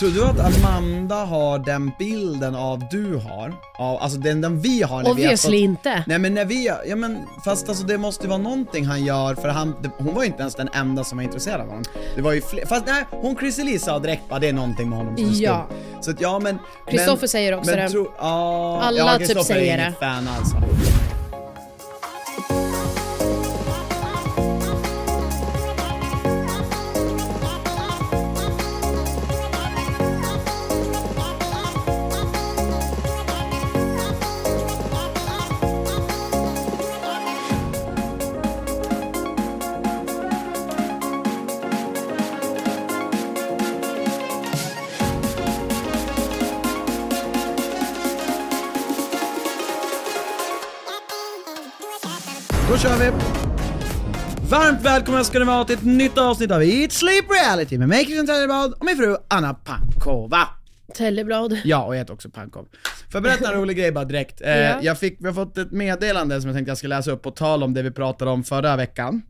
Tror du att Amanda har den bilden av du har? Av, alltså den, den vi har när vi har Obviously fått, inte. Nej men när vi, ja men fast alltså det måste ju vara någonting han gör för han, det, hon var ju inte ens den enda som var intresserad av honom. Det var ju fler, fast nej, hon Chrissie sa direkt bara det är någonting med honom som är Ja. Så att ja men... Christopher men, säger också men det. Tro, ja, Alla ja, typ säger är det. inget fan alltså. Kör vi! Varmt välkomna ska ni vara till ett nytt avsnitt av Eat Sleep Reality med mig Christian Tellerblad och min fru Anna Pankova. Telleblad. Ja, och jag heter också Pankov. Får jag berätta en rolig grej bara direkt? Eh, Ja. jag fick, vi har fått ett meddelande som jag tänkte jag ska läsa upp på tal om det vi pratade om förra veckan.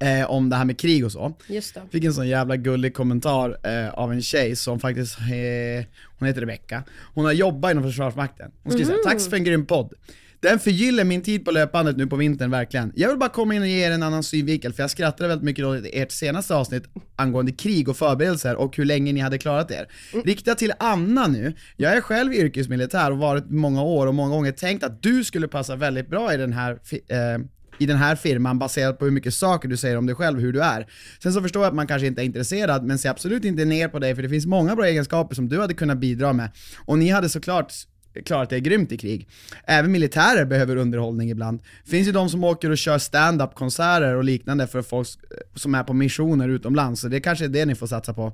Eh, om det här med krig och så. Just det. Fick en sån jävla gullig kommentar eh, av en tjej som faktiskt, eh, hon heter Rebecka. Hon har jobbat inom Försvarsmakten. Hon skriver såhär, tack för en grym podd. Den förgyller min tid på löpbandet nu på vintern verkligen. Jag vill bara komma in och ge er en annan synvinkel, för jag skrattade väldigt mycket åt ert senaste avsnitt angående krig och förberedelser och hur länge ni hade klarat er. Rikta till Anna nu, jag är själv yrkesmilitär och varit många år och många gånger tänkt att du skulle passa väldigt bra i den här eh, i den här firman baserat på hur mycket saker du säger om dig själv, hur du är. Sen så förstår jag att man kanske inte är intresserad, men se absolut inte ner på dig för det finns många bra egenskaper som du hade kunnat bidra med. Och ni hade såklart klarat er grymt i krig. Även militärer behöver underhållning ibland. Finns ju de som åker och kör stand-up konserter och liknande för folk som är på missioner utomlands, så det kanske är det ni får satsa på.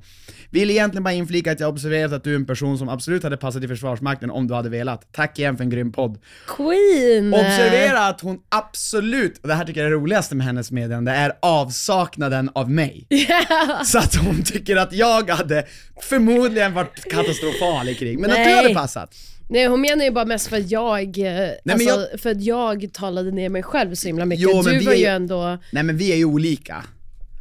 Vill egentligen bara inflika att jag observerat att du är en person som absolut hade passat i Försvarsmakten om du hade velat. Tack igen för en grym podd. Queen! Observera att hon absolut, och det här tycker jag är det roligaste med hennes meddelande, är avsaknaden av mig. Så att hon tycker att jag hade förmodligen varit katastrofal i krig, men att du Nej. hade passat. Nej hon menar ju bara mest för att jag, eh, men alltså, jag- för att jag talade ner mig själv så himla mycket. Jo, du var ju ju- ändå, Nej men vi är ju olika.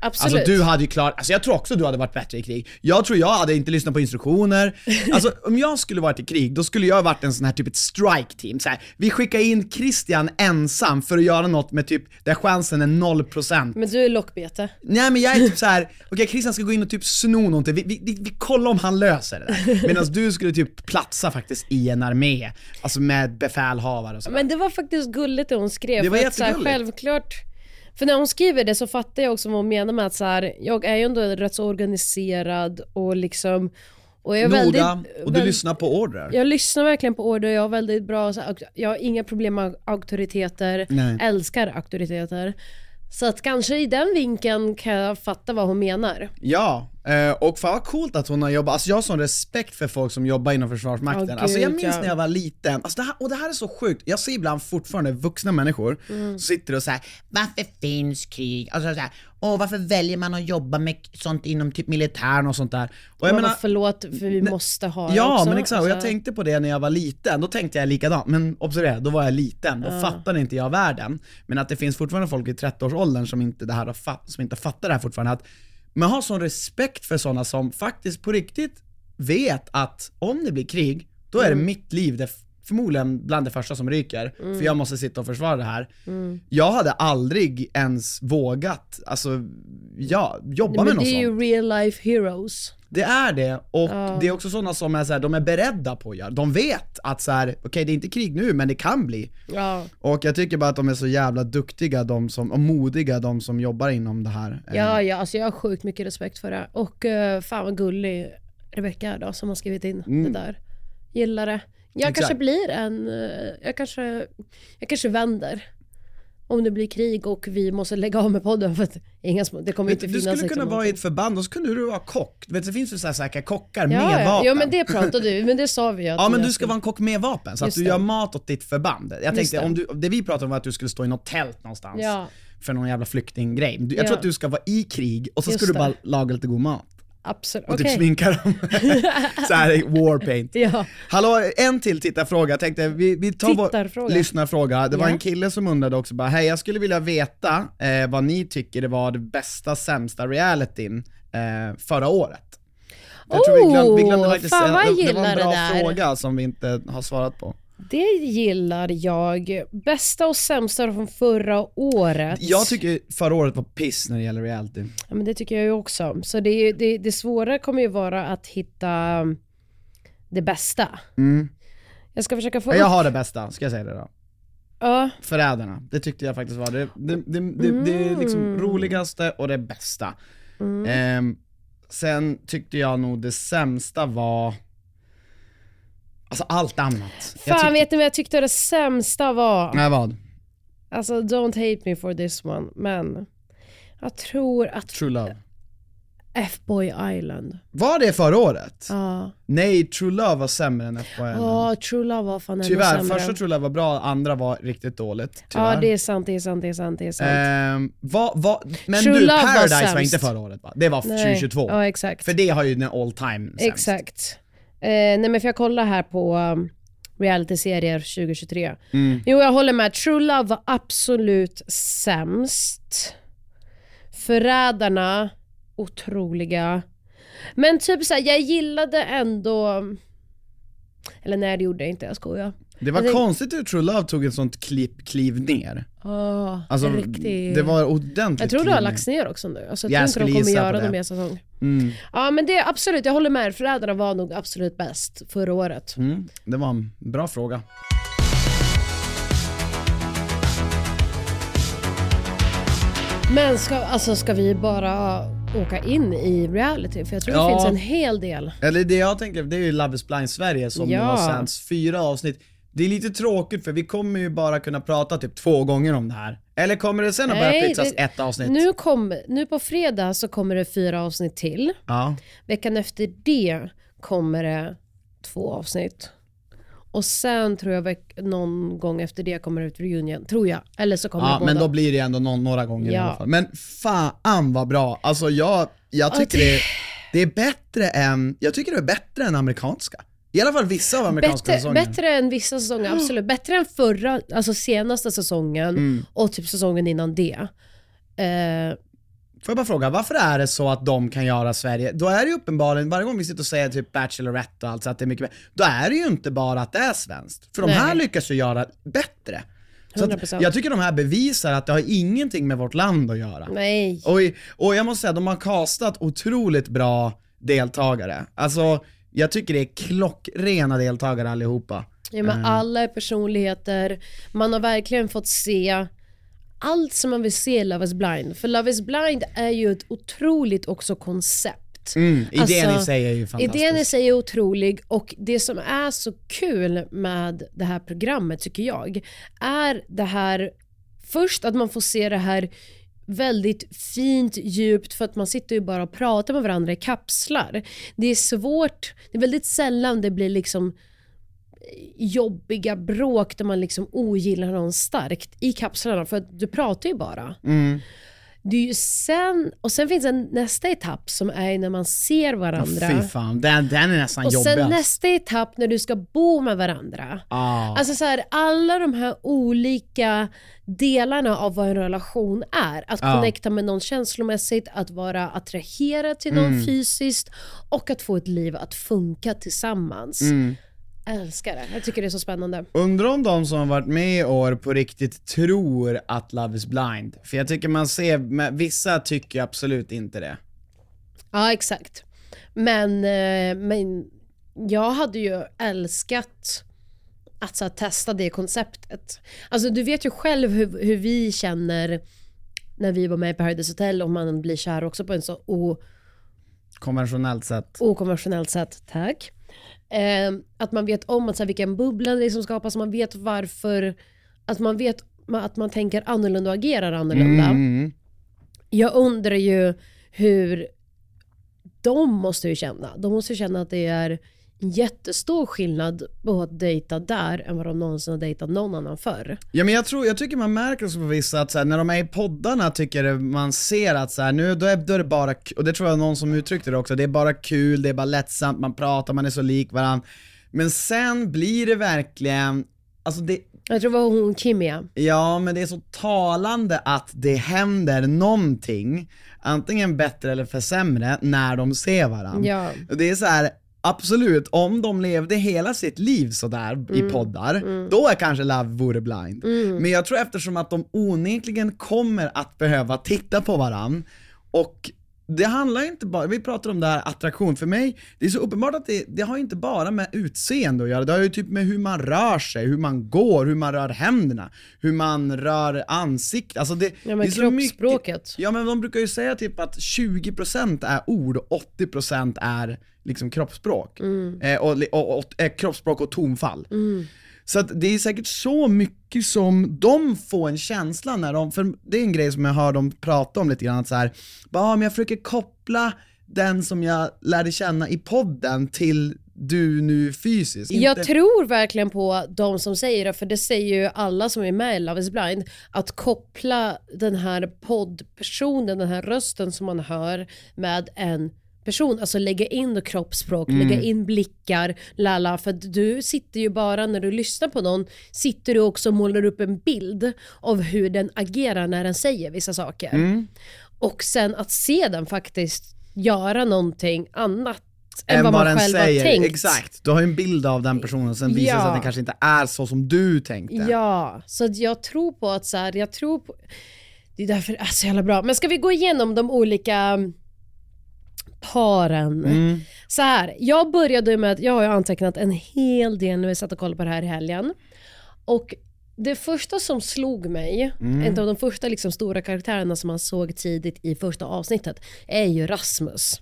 Absolut. Alltså du hade ju klart, alltså jag tror också du hade varit bättre i krig. Jag tror jag hade inte lyssnat på instruktioner. Alltså om jag skulle varit i krig, då skulle jag ha varit en sån här typ ett strike team. Så här, vi skickar in Christian ensam för att göra något med typ, där chansen är 0%. Men du är lockbete. Nej men jag är typ så här. okej Christian ska gå in och typ sno någonting, vi, vi, vi, kollar om han löser det där. Medan du skulle typ platsa faktiskt i en armé, alltså med befälhavare och sådär. Men det var faktiskt gulligt det hon skrev. Det var för att så här, jättegulligt. Självklart, för när hon skriver det så fattar jag också vad hon menar med att så här, jag är ju ändå rätt så organiserad och liksom och jag är Noga, väldigt, och du väl- lyssnar på order. Jag lyssnar verkligen på order, jag har väldigt bra, här, jag har inga problem med auktoriteter, Nej. älskar auktoriteter. Så att kanske i den vinkeln kan jag fatta vad hon menar. Ja, eh, och fan vad coolt att hon har jobbat, alltså jag har sån respekt för folk som jobbar inom Försvarsmakten. Ja, alltså jag minns ja. när jag var liten, alltså det här, och det här är så sjukt, jag ser ibland fortfarande vuxna människor Mm. som sitter och säger varför finns krig? Alltså så här, åh varför väljer man att jobba med sånt inom typ militären och sånt där? Och jag menar, förlåt för vi måste ha Ja också. men exakt, och jag Alltså, tänkte på det när jag var liten, då tänkte jag likadant, men observera, då var jag liten, då fattade inte jag världen. Men att det finns fortfarande folk i 30-årsåldern som inte, det här som inte fattar det här fortfarande, att man har sån respekt för sådana som faktiskt på riktigt vet att om det blir krig, då är det mitt liv det, förmodligen bland det första som ryker, Mm. för jag måste sitta och försvara det här. Jag hade aldrig ens vågat, alltså, ja, jobba med Men något det är sånt. ju real life heroes. Det är det, och Ja. det är också sådana som är så här, de är beredda på att göra, de vet att så här, okej det är inte krig nu, men det kan bli. Ja. Och jag tycker bara att de är så jävla duktiga, de som, och modiga, de som jobbar inom det här. Eh, Ja, ja, alltså jag har sjukt mycket respekt för det. Och uh, fan vad gullig Rebecca är då som har skrivit in det där. Gillar det. Jag Exakt. kanske blir en, eh, jag kanske, jag kanske vänder. Om det blir krig och vi måste lägga av med podden för att inga små, det kommer Du, inte du finnas skulle liksom kunna vara i ett förband och så kunde du vara kock. Du vet, det finns ju så säkra kockar med ja, ja. vapen. ja men det pratade du, men det sa vi ju Ja men du ska skulle- vara en kock med vapen, så att Just du det. gör mat åt ditt förband. Jag tänkte, det. om du, det vi pratade om var att du skulle stå i något tält någonstans. Ja. För någon jävla flyktinggrej. Du- Jag Ja. tror att du ska vara i krig och så ska Just du det. bara laga lite god mat. Absolut, Och okej. typ sminka dem. så här warpaint. Ja. Hallå, en till tittarfråga. Jag tänkte vi, vi tar vår lyssnarfråga. Det var Ja. en kille som undrade också bara, hej jag skulle vilja veta eh, vad ni tycker det var det bästa, sämsta realityn eh, förra året. Jag tror vi glömde, vi glömde Oh, faktiskt, fan det, det var en bra fråga som vi inte har svarat på. Det gillar jag. Bästa och sämsta från förra året. Jag tycker förra året var piss när det gäller reality. Ja, men det tycker jag ju också. Så det, är det, det svåra kommer ju vara att hitta um, det bästa. Jag ska försöka få Mm. Jag upp... har det bästa, ska jag säga det då. Ja, Förrädarna, det tyckte jag faktiskt var det, det, det, det, det är liksom Mm. roligaste och det bästa. Ehm, sen tyckte jag nog det sämsta var, alltså allt annat. Jag fan tyckte- vet ni vad jag tyckte det sämsta var? Nej vad? Alltså don't hate me for this one, men jag tror att True Love. F-Boy Island. Var det förra året? Ja, Nej, True Love var sämre än FHL. Ja, True Love var fan ännu Tyvärr, sämre. första True Love var bra, andra var riktigt dåligt. Tyvärr. Ja, det är sant, det är sant, det är sant, det är sant. Ehm, vad, vad, men True du, Love var Paradise var, sämst. inte förra året va? Det var Nej. 2022. Ja, exakt. För det har ju den all time sämst. Exakt. Eh, nej men för jag kollar här på um, realityserier 2023. Mm. Jo jag håller med, True Love var absolut sämst. Förrädarna, otroliga. Men typ såhär, jag gillade ändå... Eller nej det gjorde jag inte, jag skojar. Det var tänk- konstigt hur True Love tog ett sånt kliv, kliv ner. Oh, Alltså, riktigt... det var ordentligt Jag tror det har lagts ner också nu. Alltså, jag, Jag tror inte de kommer göra det. någon mer säsong. Mm. Ja men det är absolut, jag håller med. Förrädarna var nog absolut bäst förra året. Mm. Det var en bra fråga. Men ska, alltså, ska vi bara åka in i reality? För jag tror Ja. det finns en hel del. Eller det jag tänker, det är ju Love is blind Sverige som Ja. har sänds fyra avsnitt. Det är lite tråkigt för vi kommer ju bara kunna prata typ två gånger om det här. Eller kommer det sen att börja det- ett avsnitt? Nu, kom, nu på fredag så kommer det fyra avsnitt till. Ja. Veckan efter det kommer det två avsnitt. Och sen tror jag någon gång efter det kommer det ut reunion, tror jag. Eller så kommer Ja, det båda. men då blir det ändå någon, några gånger i Ja. alla fall. Men fan vad bra, alltså jag, jag tycker det, det är bättre än, jag tycker det är bättre än amerikanska. I alla fall vissa av amerikanska Bättre, säsonger. bättre än vissa säsonger, absolut. Bättre än förra, alltså senaste säsongen Mm. och typ säsongen innan det. Eh, Får jag bara fråga, varför är det så att de kan göra Sverige, då är det ju uppenbarligen, varje gång vi sitter och säger typ Bachelorette och allt så att det är mycket bättre, då är det ju inte bara att det är svenskt. För de här Nej. lyckas ju göra bättre. Så 100%. att jag tycker de här bevisar att det har ingenting med vårt land att göra. nej. Och, och jag måste säga, de har castat otroligt bra deltagare. Alltså, jag tycker det är klockrena deltagare allihopa. Ja, men Eh. alla är personligheter. Man har verkligen fått se allt som man vill se i Love is blind. För Love is blind är ju ett otroligt också koncept. Mm, idén Alltså, i sig är ju fantastisk. Idén i sig är otrolig och det som är så kul med det här programmet tycker jag är det här först att man får se det här väldigt fint, djupt för att man sitter ju bara och pratar med varandra i kapslar. Det är svårt, det är väldigt sällan det blir liksom jobbiga bråk där man liksom ogillar någon starkt i kapslarna för att du pratar ju bara. Mm. Det är ju sen, och sen finns en nästa etapp som är när man ser varandra. Fy fan, den, den är nästan och jobbig. sen alltså. nästa etapp när du ska bo med varandra. Ah. Alltså så här, alla de här olika delarna av vad en relation är. Att Ja. connecta med någon känslomässigt, att vara attraherad till någon Mm. fysiskt och att få ett liv att funka tillsammans. Mm. Älskar det. Jag tycker det är så spännande. Undrar om de som har varit med i år på riktigt tror att Love is blind. För jag tycker man ser, men vissa tycker absolut inte det. Ja, exakt. Men, eh, men jag hade ju älskat att så här, testa det konceptet. Alltså du vet ju själv hur, hur vi känner när vi var med på Paradise Hotel och man blir kär också på en så o, Konventionellt sett. okonventionellt sätt. Tack. Eh, att man vet om att, så här, vilken bubbla det är som skapas, man vet varför, att man vet att man tänker annorlunda och agerar annorlunda. Mm. Jag undrar ju hur de måste ju känna. De måste ju känna att det är jättestor skillnad på att dejta där än vad de någonsin har dejtat någon annan förr. Ja men jag tror, jag tycker man märker också på vissa att så här, när de är i poddarna tycker man ser att så här, nu då är, då är det bara, och det tror jag någon som uttryckte det också, det är bara kul, det är bara lättsamt, man pratar, man är så lik varandra. Men sen blir det verkligen, alltså det, Jag tror det var hon Kimia. Ja, men det är så talande att det händer någonting, antingen bättre eller för sämre, när de ser varandra. Ja. Det är så här. Absolut, om de levde hela sitt liv sådär i poddar, då är kanske Love vore blind. Men jag tror eftersom att de onekligen kommer att behöva titta på varann och det handlar inte bara, vi pratar om det här attraktion, för mig, det är så uppenbart att det, det har inte bara med utseende att göra, det har ju typ med hur man rör sig, hur man går, hur man rör händerna, hur man rör ansiktet, alltså det, Ja, men det är så. Mycket, ja men de brukar ju säga typ att 20% är ord och 80% är liksom kroppsspråk. Mm. Eh, och, och, och, eh, kroppsspråk och tonfall. Så att det är säkert så mycket som de får en känsla när de, för det är en grej som jag hör dem prata om lite grann, att så här, bara, men jag försöker koppla den som jag lärde känna i podden till du nu fysiskt. Jag Inte- tror verkligen på de som säger det, för det säger ju alla som är med i Love is blind, att koppla den här poddpersonen, den här rösten som man hör med en person, alltså lägga in då kroppsspråk, lägga in blickar, lala, för att du sitter ju bara när du lyssnar på någon, sitter du också och målar upp en bild av hur den agerar när den säger vissa saker. Och sen att se den faktiskt göra någonting annat än, vad man den själv säger. har tänkt. Exakt, du har ju en bild av den personen, sen visar det sig Ja. att den kanske inte är så som du tänkte. Ja, så jag tror på att så här, jag tror på, det är därför det är så jävla bra. Men ska vi gå igenom de olika paren? Mm. Så här, jag började med att, jag har antecknat en hel del när vi satt och kollade på det här i helgen. Och det första som slog mig, Mm. en av de första liksom stora karaktärerna som man såg tidigt i första avsnittet, är ju Rasmus.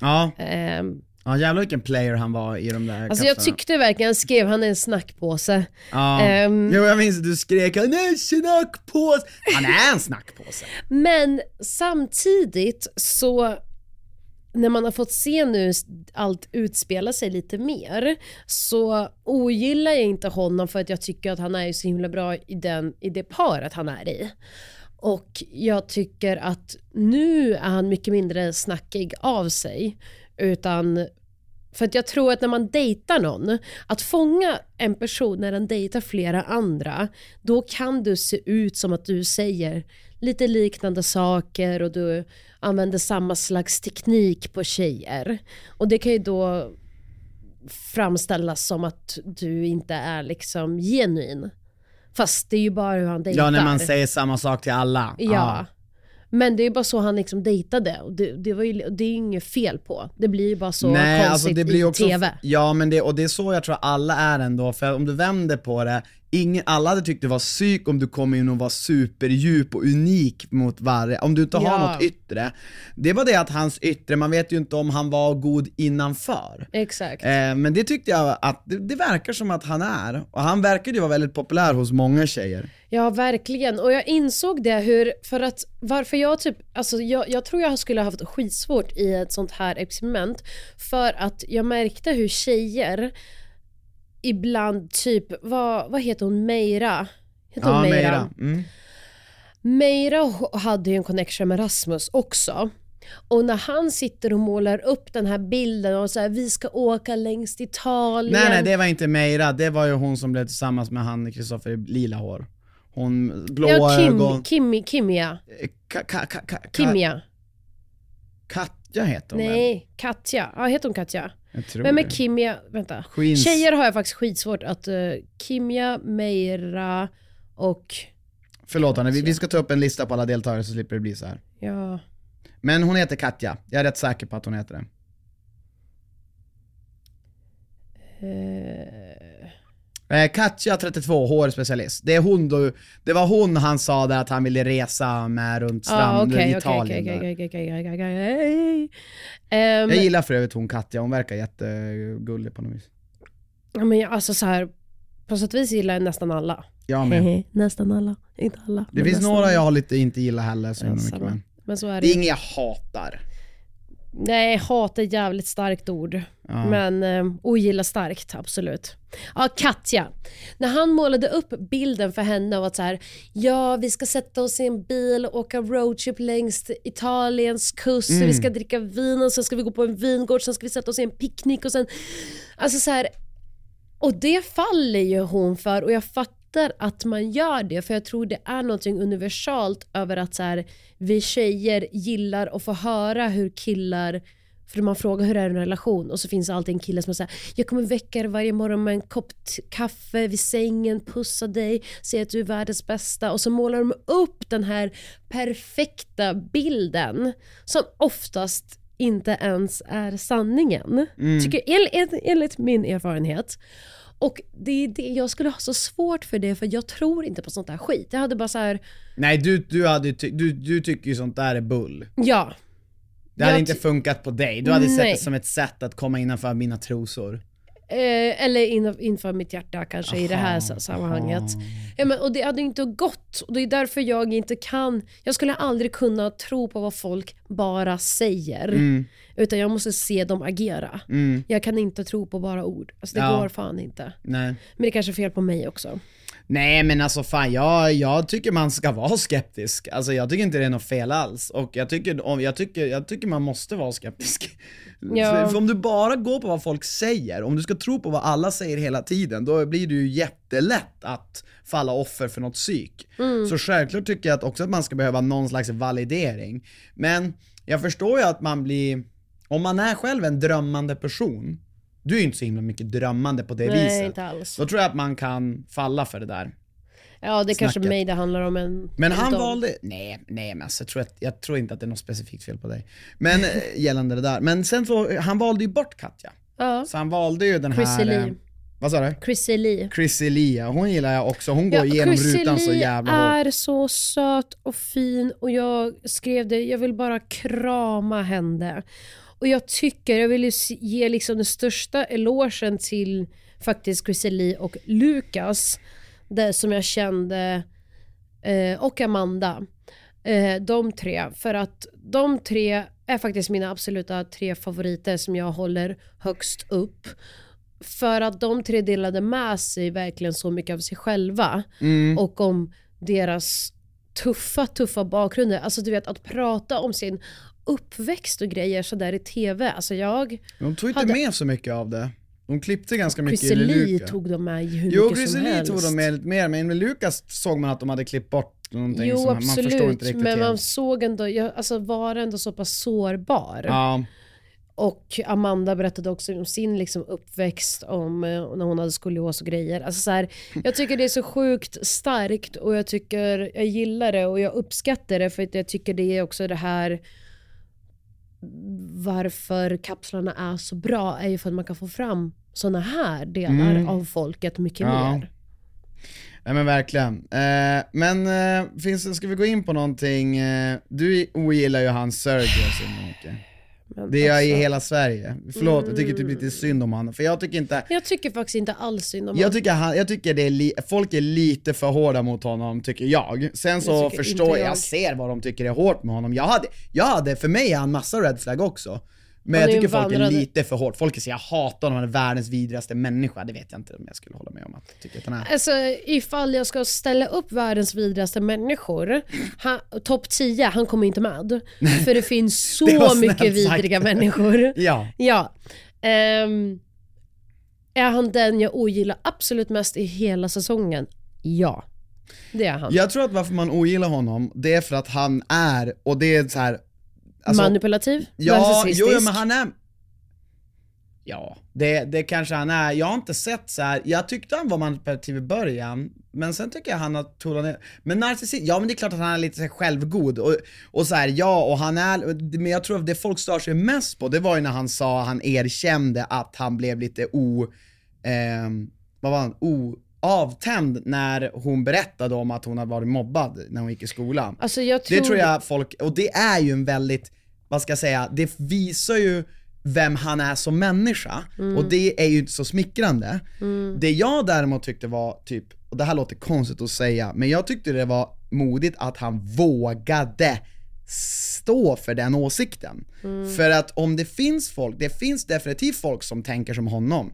Ja, Ehm, ja jävlar vilken player han var i de där alltså jag kapslarna. tyckte verkligen, jag skrev han är en snackpåse. Ja. Ehm. Jo, jag minns att du skrek han är en snackpåse. Han är en snackpåse. Men samtidigt så när man har fått se nu allt utspela sig lite mer så ogillar jag inte honom för att jag tycker att han är så himla bra i, den, i det paret han är i. Och jag tycker att nu är han mycket mindre snackig av sig. Utan för att jag tror att när man dejtar någon, att fånga en person när den dejtar flera andra, då kan du se ut som att du säger lite liknande saker och du använder samma slags teknik på tjejer. Och det kan ju då framställas som att du inte är liksom genuin. Fast det är ju bara hur han dejtar. Ja, när man säger samma sak till alla. Ja. Men det är bara så han liksom dejtade och det, det, var ju, det är ju inget fel på. Det blir ju bara så Nej, konstigt alltså det blir i också, TV. Ja, men det, och det är så jag tror alla är ändå, för om du vänder på det, ingen, alla hade tyckt det var psyk om du kom in och var superdjup och unik mot varje, om du inte har Ja. något yttre. Det var det att hans yttre, man vet ju inte om han var god innanför. Exakt. Eh, men det tyckte jag att, det, det verkar som att han är, och han verkar ju vara väldigt populär hos många tjejer. Ja, verkligen. Och jag insåg det hur, för att varför jag typ, alltså jag, jag tror jag skulle ha haft skitsvårt i ett sånt här experiment för att jag märkte hur tjejer ibland typ, vad, vad heter hon, Meira? Heter hon Ja, Meira? Meira. Mm. Meira hade ju en connection med Rasmus också. Och när han sitter och målar upp den här bilden och så här, vi ska åka längst Italien. Nej nej, det var inte Meira, det var ju hon som blev tillsammans med han Kristoffer i lila hår. Hon, blåa ja, Kim, ögon. Kim, Kimia. Ka, ka, ka, ka, Kimia. Katja heter hon väl? Nej, Katja. Ja, heter hon Katja? Är det. Kimia? Vänta. Queens. Tjejer har jag faktiskt skitsvårt att... Uh, Kimia, Meira och... Förlåt henne, vi, vi ska ta upp en lista på alla deltagare så slipper det bli så här. Ja... Men hon heter Katja, jag är rätt säker på att hon heter det. Eh, Katja 32, HR-specialist. Det är hon då, det var hon han sa där att han ville resa med runt stranden i Italien. Jag gillar för övrigt hon Katja, hon verkar jättegullig på något vis. ja, men jag- alltså så här, på sätt och vis gillar jag nästan alla. Jag med. nästan alla, inte alla. Det finns några jag lite inte gillar heller så mycket. Men så är Det det. är inget jag hatar. Nej, hat är ett jävligt starkt ord. Ja. Men eh, ogilla starkt, absolut. Ja, Katja. När han målade upp bilden för henne och att så här, ja vi ska sätta oss i en bil och åka roadtrip längs Italiens kust, Mm. vi ska dricka vin och sen ska vi gå på en vingård, sen ska vi sätta oss i en picknick och sen, alltså så här, och det faller ju hon för och jag fattar att man gör det för jag tror det är någonting universalt över att så här, vi tjejer gillar att få höra hur killar för man frågar hur är en relation och så finns det alltid en kille som säger jag kommer väcka dig varje morgon med en kopp kaffe vid sängen, pussa dig, säga att du är världens bästa och så målar de upp den här perfekta bilden som oftast inte ens är sanningen. Tycker, enligt, enligt min erfarenhet. Och det det, jag skulle ha så svårt för det för jag tror inte på sånt där skit. Jag hade bara så här, Nej du, du, hade, du, du tycker ju sånt där är bull. ja. Det hade Jag inte funkat på dig, du hade sett Nej. det som ett sätt att komma innanför mina trosor. Eh, eller in, inför mitt hjärta kanske i det här Aha, sa- sammanhanget. aha. Ja, men, och det hade inte gått och det är därför jag inte kan, jag skulle aldrig kunna tro på vad folk bara säger. Mm. Utan jag måste se dem agera. Mm. Jag kan inte tro på bara ord. Alltså det Ja. går fan inte. Nej. Men det kanske är fel på mig också. Nej men alltså fan, jag, jag tycker man ska vara skeptisk. Alltså jag tycker inte det är något fel alls. Och jag tycker, jag tycker, jag tycker man måste vara skeptisk. Ja. För om du bara går på vad folk säger, om du ska tro på vad alla säger hela tiden, då blir det ju jättelätt att falla offer för något psyk. Så självklart tycker jag att också att man ska behöva någon slags validering. Men jag förstår ju att man blir, om man är själv en drömmande person, du är ju inte så himla mycket drömmande på det Nej, viset. inte alls. Då tror jag att man kan falla för det där. Ja, det är kanske mig det handlar om. En, Men han dem. valde, nej, nej men alltså, jag, tror att, jag tror inte att det är något specifikt fel på dig. Men eh, gällande det där, men sen så, han valde ju bort Katja. Ja, Så han valde ju den Chrissy här... Lee. eh, Vad sa du? Chrissy Lee. Chrissy Lia, hon gillar jag också, hon går Ja, igenom Chrissy rutan så Lee jävla hårt. är så söt och fin och jag skrev det, jag vill bara krama henne. Och jag tycker, jag vill ju ge liksom den största elogen till faktiskt Chrissy Lee och Lukas, det som jag kände, eh, och Amanda. Eh, de tre, för att de tre är faktiskt mina absoluta tre favoriter som jag håller högst upp. För att de tre delade med sig verkligen så mycket av sig själva Mm. och om deras tuffa, tuffa bakgrunder. Alltså du vet att prata om sin uppväxt och grejer sådär i TV. Alltså jag, De tog inte hade- med så mycket av det. De klippte ganska mycket Chrissy i Luka. tog de med hur Jo, mycket Chrissy som helst. tog de med lite mer, men med Lukas såg man att de hade klippt bort någonting Jo som man- man förstår absolut, inte riktigt men man helt. såg ändå, jag, alltså var ändå så pass sårbar. Ja, Och Amanda berättade också om sin liksom uppväxt, om eh, när hon hade skolios och grejer. Alltså så här, jag tycker det är så sjukt starkt och jag tycker jag gillar det och jag uppskattar det för att jag tycker det är också det här varför kapslarna är så bra är ju för att man kan få fram såna här delar Mm. av folket mycket Ja. mer. Nej men verkligen. Eh, men eh, finns, ska vi gå in på någonting, eh, du ogillar ju han Sergio så mycket. Men Det är i alltså, hela Sverige. Förlåt, jag tycker typ lite synd om honom. För jag tycker inte, jag tycker faktiskt inte alls synd om jag tycker, han, jag tycker det är li, folk är lite för hårda mot honom, tycker jag. Sen så tycker förstår jag, jag. jag ser vad de tycker är hårt med honom. Jag hade, jag hade för mig är han massa red flag också. Men jag tycker folk är lite för hårt. Folk säger jag hatar honom, han är världens vidrigaste människa. Det vet jag inte om jag skulle hålla med om att tycker att han är. Alltså ifall jag ska ställa upp världens vidrigaste människor, topp 10, han kommer inte med. För det finns Det så snällt mycket vidriga människor. Ja. Ja. Ehm, är han den jag ogillar absolut mest i hela säsongen? Ja. Det är han. Jag tror att varför man ogillar honom, det är för att han är, och det är så här. Alltså- Manipulativ, Ja, jo, men han är... Ja, det, det kanske han är. Jag har inte sett så här. jag tyckte han var manipulativ i början, men sen tycker jag han har tonat ner. Men narcissist, ja men det är klart att han är lite självgod och, och så här, ja och han är, men jag tror att det folk stör sig mest på, det var ju när han sa, han erkände att han blev lite o, eh, vad var han, o, avtänd när hon berättade om att hon hade varit mobbad när hon gick i skolan. Alltså jag tror... Det tror jag folk, och det är ju en väldigt, vad ska jag säga, det visar ju vem han är som människa, och det är ju inte så smickrande. Det jag däremot tyckte var typ, och det här låter konstigt att säga, men jag tyckte det var modigt att han vågade stå för den åsikten. För att om det finns folk, det finns definitivt folk som tänker som honom.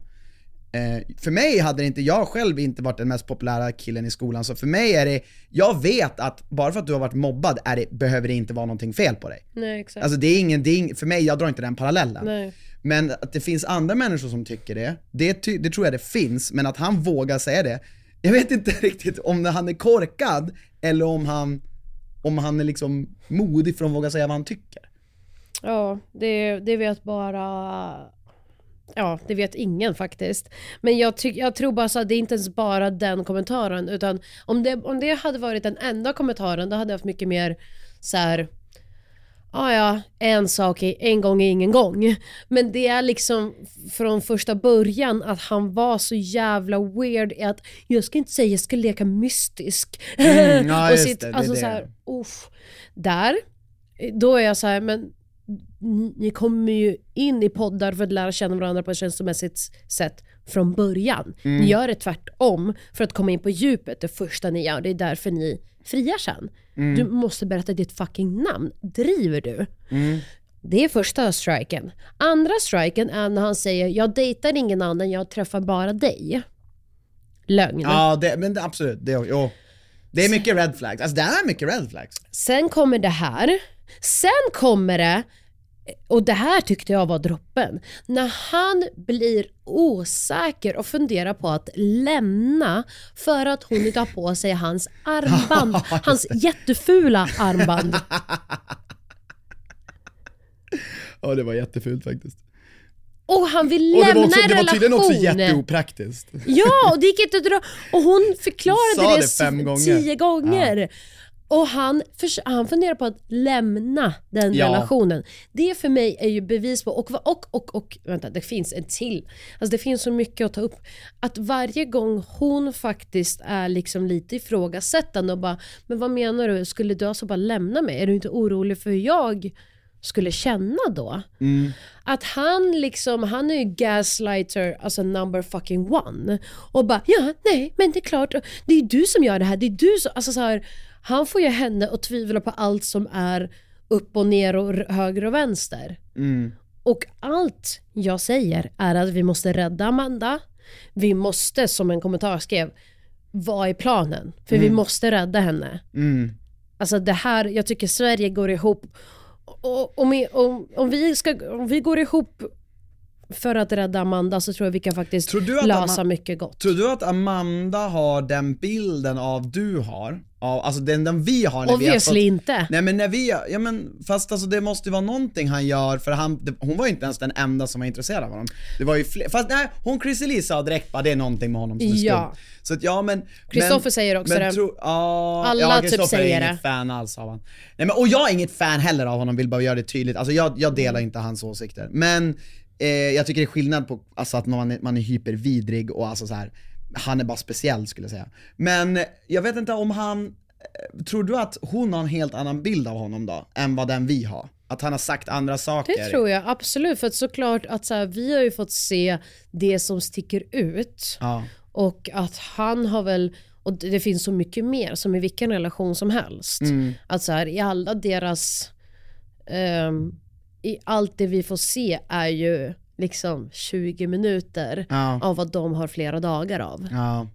Eh, för mig hade inte, jag själv inte varit den mest populära killen i skolan, så för mig är det, jag vet att bara för att du har varit mobbad är det, behöver det inte vara någonting fel på dig. Nej exakt. Alltså det är ingen, det är ing, för mig, jag drar inte den parallellen. Nej. Men att det finns andra människor som tycker det, det, ty, det tror jag det finns, men att han vågar säga det, jag vet inte riktigt om han är korkad eller om han, om han är liksom modig för att våga säga vad han tycker. Ja, det, det vet bara... Ja, det vet ingen faktiskt. Men jag, tyck, jag tror bara så att det är inte ens bara den kommentaren, utan om det, om det hade varit den enda kommentaren, då hade jag haft mycket mer så här. Ja, ja, en sak är en gång är ingen gång. Men det är liksom från första början att han var så jävla weird i att jag ska inte säga jag ska leka mystisk. Mm, ja, och sitt, det, det alltså det. så här, uff. Där, då är jag så här, men ni- kommer ju in i poddar för att lära känna varandra på ett känslomässigt sätt från början. Mm. Ni gör det tvärtom för att komma in på djupet det första ni gör. Det är därför ni friar sen. Mm. Du måste berätta ditt fucking namn. Driver du? Mm. Det är första striken. Andra striken är när han säger jag dejtar ingen annan, jag träffar bara dig. Lögn. Ja, det, men absolut, det, jo. Det är mycket red flags, alltså det är mycket red flags. Sen kommer det här. Sen kommer det, och det här tyckte jag var droppen, när han blir osäker och funderar på att lämna för att hon inte har på sig hans armband. hans jättefula armband. Ja det var jättefult faktiskt. Och han vill lämna var, också, en det var tydligen också jätteopraktiskt. Ja, och det gick inte att dra. Och hon förklarade det, det gånger. tio gånger. Och han, förs- han funderar på att lämna den Ja. relationen. Det för mig är ju bevis på, och, och, och, och vänta det finns en till. Alltså det finns så mycket att ta upp. Att varje gång hon faktiskt är liksom lite ifrågasättande och bara, men vad menar du, skulle du alltså bara lämna mig? Är du inte orolig för hur jag skulle känna då? Att han liksom, han är ju gaslighter, alltså number fucking one. Och bara, ja, nej, men det är klart, det är du som gör det här, det är du som, alltså så här, han får ju henne att tvivla på allt som är upp och ner och höger och vänster. Och allt jag säger är att vi måste rädda Amanda, vi måste, som en kommentar skrev, vara i planen, för vi måste rädda henne. Alltså det här, jag tycker Sverige går ihop. Och, om, vi, om, om, vi ska, om vi går ihop för att rädda Amanda så tror jag vi kan faktiskt lösa mycket gott. Tror du att Amanda har den bilden av du har? Av, alltså den, den vi har när vi har Obviously fått, inte. Nej men när vi, ja men fast alltså det måste ju vara någonting han gör för han, det, hon var ju inte ens den enda som var intresserad av honom. Det var ju fler, fast nej, hon Chrissie Lee sa direkt bara det är någonting med honom som är Ja. skumt. Så att ja men... Christopher men, säger också men det. Tro, ja, Alla ja, typ säger är det. inget fan alls av han. Nej men och jag är inget fan heller av honom, vill bara göra det tydligt. Alltså jag, jag delar inte hans åsikter. Men eh, jag tycker det är skillnad på alltså, att man är, man är hypervidrig och alltså så här. han är bara speciell skulle jag säga. Men jag vet inte om han, eh, tror du att hon har en helt annan bild av honom då, än vad den vi har? Att han har sagt andra saker? Det tror jag absolut, för att såklart att så här, vi har ju fått se det som sticker ut. Ja. Och att han har väl, och det finns så mycket mer som i vilken relation som helst. Mm. Att så här, i alla deras, ehm, i allt det vi får se är ju liksom 20 minuter Ja. av vad de har flera dagar av. Ja.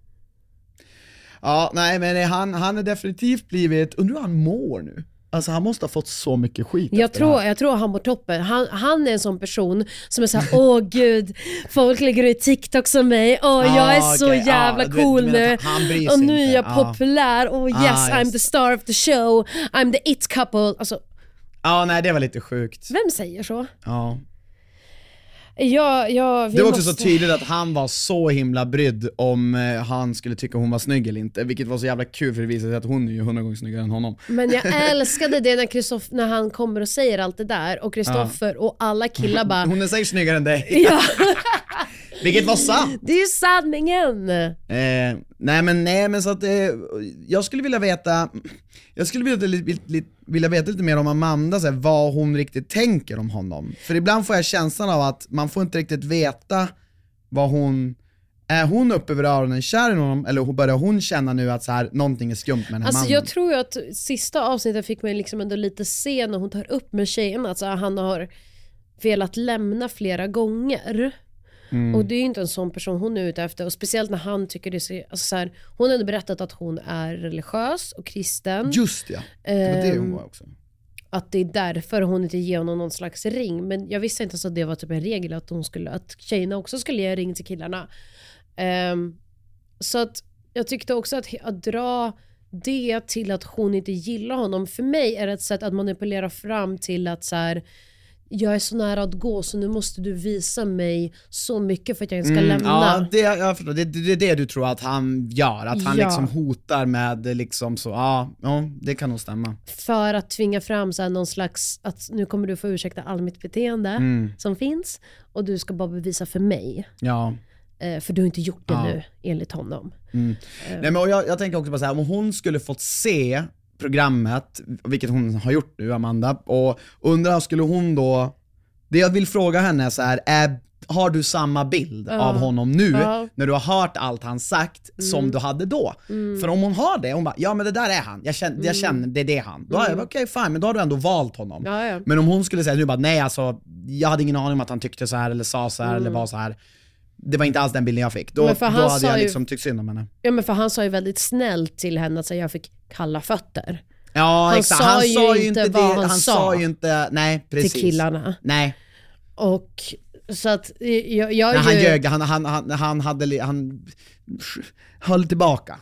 Ja, nej men han, han är definitivt blivit, undrar hur han mår nu? Alltså han måste ha fått så mycket skit Jag tror, jag tror han mår toppen. Han, han är en sån person som är såhär, åh gud, folk lägger ut TikTok som mig, åh jag Ah, är så jävla du vet- cool du menar nu. Och nu är jag Ja. populär, oh yes Ah, I'm the star of the show, I'm the it couple. Alltså, Ja, nej det var lite sjukt. vem säger så? Ja. Ja, ja, vi Det var också måste... så tydligt att han var så himla brydd om eh, han skulle tycka hon var snygg eller inte, vilket var så jävla kul för det visade sig att hon är ju hundra gånger snyggare än honom. Men jag älskade det när, när han kommer och säger allt det där och Kristoffer och alla killar bara Hon är säkert snyggare än dig. Ja, Vilket var sant! det är ju sanningen! Eh, nej men nej men så att, eh, jag skulle vilja veta, jag skulle vilja, vilja, vilja, vilja veta lite mer om Amanda, så här, vad hon riktigt tänker om honom. För ibland får jag känslan av att man får inte riktigt veta vad hon, är hon upp över öronen kär i honom eller börjar hon känna nu att så här, någonting är skumt med den här Alltså mannen? jag tror ju att sista avsnittet fick mig liksom ändå lite se när hon tar upp med tjejerna, alltså han har velat lämna flera gånger. Mm. Och det är ju inte en sån person hon är ute efter och speciellt när han tycker det är så, alltså så här, hon har ändå berättat att hon är religiös och kristen. Just ja, det var det hon Ehm, var också. att det är därför hon inte ger honom någon slags ring. Men jag visste inte ens att det var typ en regel att, hon skulle, att tjejerna också skulle ge ring till killarna. Ehm, så att jag tyckte också att, att dra det till att hon inte gillar honom, för mig är det ett sätt att manipulera fram till att så här, jag är så nära att gå så nu måste du visa mig så mycket för att jag ska lämna. Mm, Ja, det, jag förstår. Det, det, är det du tror att han gör, att han Ja. liksom hotar med liksom så, ja, ja det kan nog stämma. För att tvinga fram så här någon slags, att nu kommer du få ursäkta all mitt beteende Mm. som finns och du ska bara bevisa för mig. Ja. Eh, för du har inte gjort det Ja. nu enligt honom. Nej, men jag, jag tänker också på så här, om hon skulle fått se programmet, vilket hon har gjort nu Amanda, och undrar skulle hon då, det jag vill fråga henne är så här, är, har du samma bild av honom nu. Mm. när du har hört allt han sagt, som du hade då? För om hon har det, hon bara, ja men det där är han, jag känner, jag känner det är det han. Då jag, okej fine, men då har du ändå valt honom. Mm. Ja, ja. Men om hon skulle säga nu bara, nej alltså, jag hade ingen aning om att han tyckte så här eller sa så här eller var så här. Det var inte alls den bilden jag fick. Då, då hade jag ju- liksom tyckt synd om henne. Ja men för han sa ju väldigt snällt till henne att jag fick kalla fötter Ja Han exakt, sa han ju sa ju inte vad det, han han sa sa ju inte, nej precis. till killarna. Nej, Och så att eh, jag, jag men han ju, ljög, han, han, han, han hade, han höll tillbaka.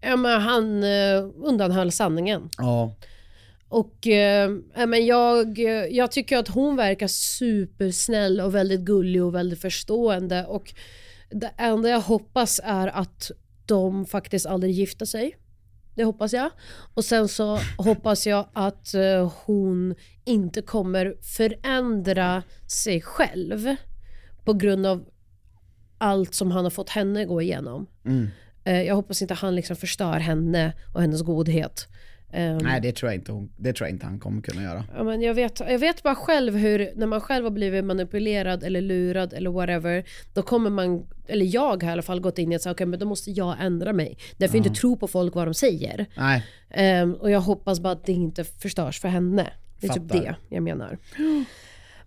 ja, men han eh, undanhöll sanningen. Ja. Och eh, men jag, jag tycker att hon verkar supersnäll och väldigt gullig och väldigt förstående. Och det enda jag hoppas är att de faktiskt aldrig gifter sig. Det hoppas jag. Och sen så hoppas jag att eh, hon inte kommer förändra sig själv på grund av allt som han har fått henne gå igenom. Eh, jag hoppas inte han liksom förstör henne och hennes godhet. Ehm, Nej det tror jag inte hon, det tror jag inte han kommer kunna göra. Ja, men jag, vet, jag vet bara själv hur, när man själv har blivit manipulerad eller lurad eller whatever, då kommer man, eller jag har i alla fall gått in i att säga, okej men då måste jag ändra mig. Därför jag inte tro på folk vad de säger. Nej. Ehm, och jag hoppas bara att det inte förstörs för henne. Det är typ Fattar. det jag menar.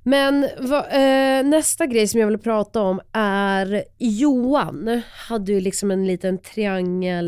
Men va, eh, nästa grej som jag vill prata om är Johan hade ju liksom en liten triangel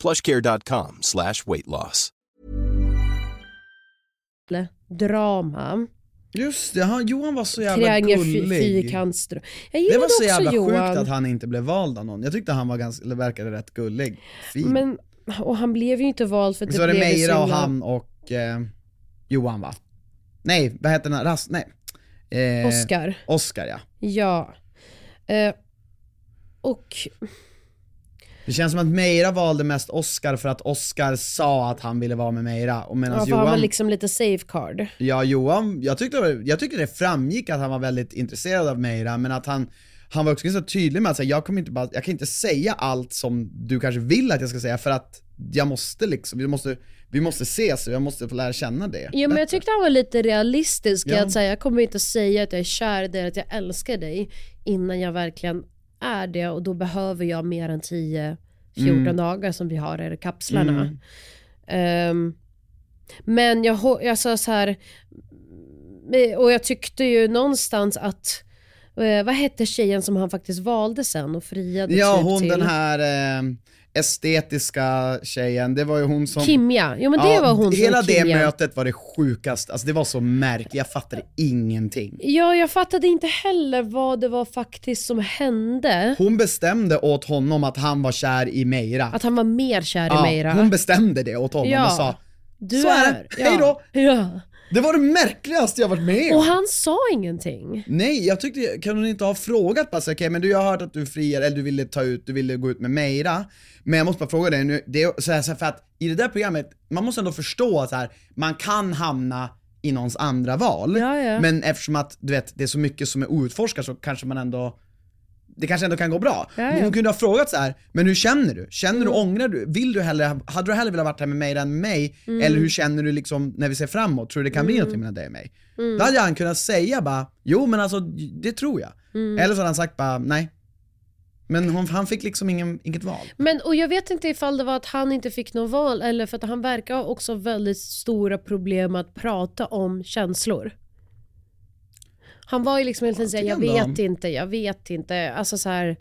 plushcare.com slash weight loss. drama. Just det, han, Johan var så jävla Triangel, fy- gullig. fyrkantsdröm. Jag Det var så jävla Johan. sjukt att han inte blev vald av någon. Jag tyckte han var ganska, eller verkade rätt gullig. Fin. Men, och han blev ju inte vald för att så det var det blev ju Meira så och himla- han och eh, Johan va? Nej, vad heter den? här? Ras, nej. Eh, Oscar. Oscar ja. Ja. Eh, och Det känns som att Meira valde mest Oscar för att Oscar sa att han ville vara med Meira. Och medan Ja, Johan, han var liksom lite safeguard. ja, Johan, jag tyckte, jag tyckte det framgick att han var väldigt intresserad av Meira, men att han han var också ganska tydlig med att säga, jag, kommer inte bara, jag kan inte säga allt som du kanske vill att jag ska säga för att jag måste liksom, vi måste, vi måste ses och jag måste få lära känna det. Ja, men jag tyckte han var lite realistisk i Ja. att säga, jag kommer inte säga att jag är kär i dig, att jag älskar dig innan jag verkligen är det och då behöver jag mer än 10-14 Mm. dagar som vi har i kapslarna. Ehm, men jag, jag sa så här, och jag tyckte ju någonstans att, eh, vad hette tjejen som han faktiskt valde sen och friade Ja, typ hon till? den här eh, estetiska tjejen, det var ju hon som... Kimja, jo men det Ja, var hon Hela som det Kimja. mötet var det sjukaste, alltså det var så märkligt, jag fattade ingenting. Ja, jag fattade inte heller vad det var faktiskt som hände. Hon bestämde åt honom att han var kär i Meira. Att han var mer kär i ja, Meira. Hon bestämde det åt honom Ja. och sa Du så är det, hej då! Ja. ja. Det var det märkligaste jag varit med om. Och han sa ingenting. Nej, jag tyckte, kan hon inte ha frågat bara okej men du jag har hört att du friar, eller du ville ta ut, du ville gå ut med Meira, men jag måste bara fråga dig nu, det är så här, så här, för att i det där programmet, man måste ändå förstå att så här, man kan hamna i någons andra val, Ja, ja. men eftersom att du vet, det är så mycket som är outforskat så kanske man ändå det kanske ändå kan gå bra. Ja, Men ja. hon kunde ha frågat så här, men hur känner du? Känner du, ångrar du? Vill du hellre, hade du hellre velat vara här med mig än med mig? Mm. Eller hur känner du liksom när vi ser framåt? Tror du det kan bli någonting mellan dig och mig? Mm. Då hade han kunnat säga bara, jo men alltså det tror jag. Mm. Eller så hade han sagt bara, nej. Men hon, han fick liksom ingen, inget val. Men, och jag vet inte ifall det var att han inte fick något val eller för att han verkar ha också väldigt stora problem att prata om känslor. Han var ju liksom hela tiden såhär, jag vet inte, jag vet inte. Alltså så här,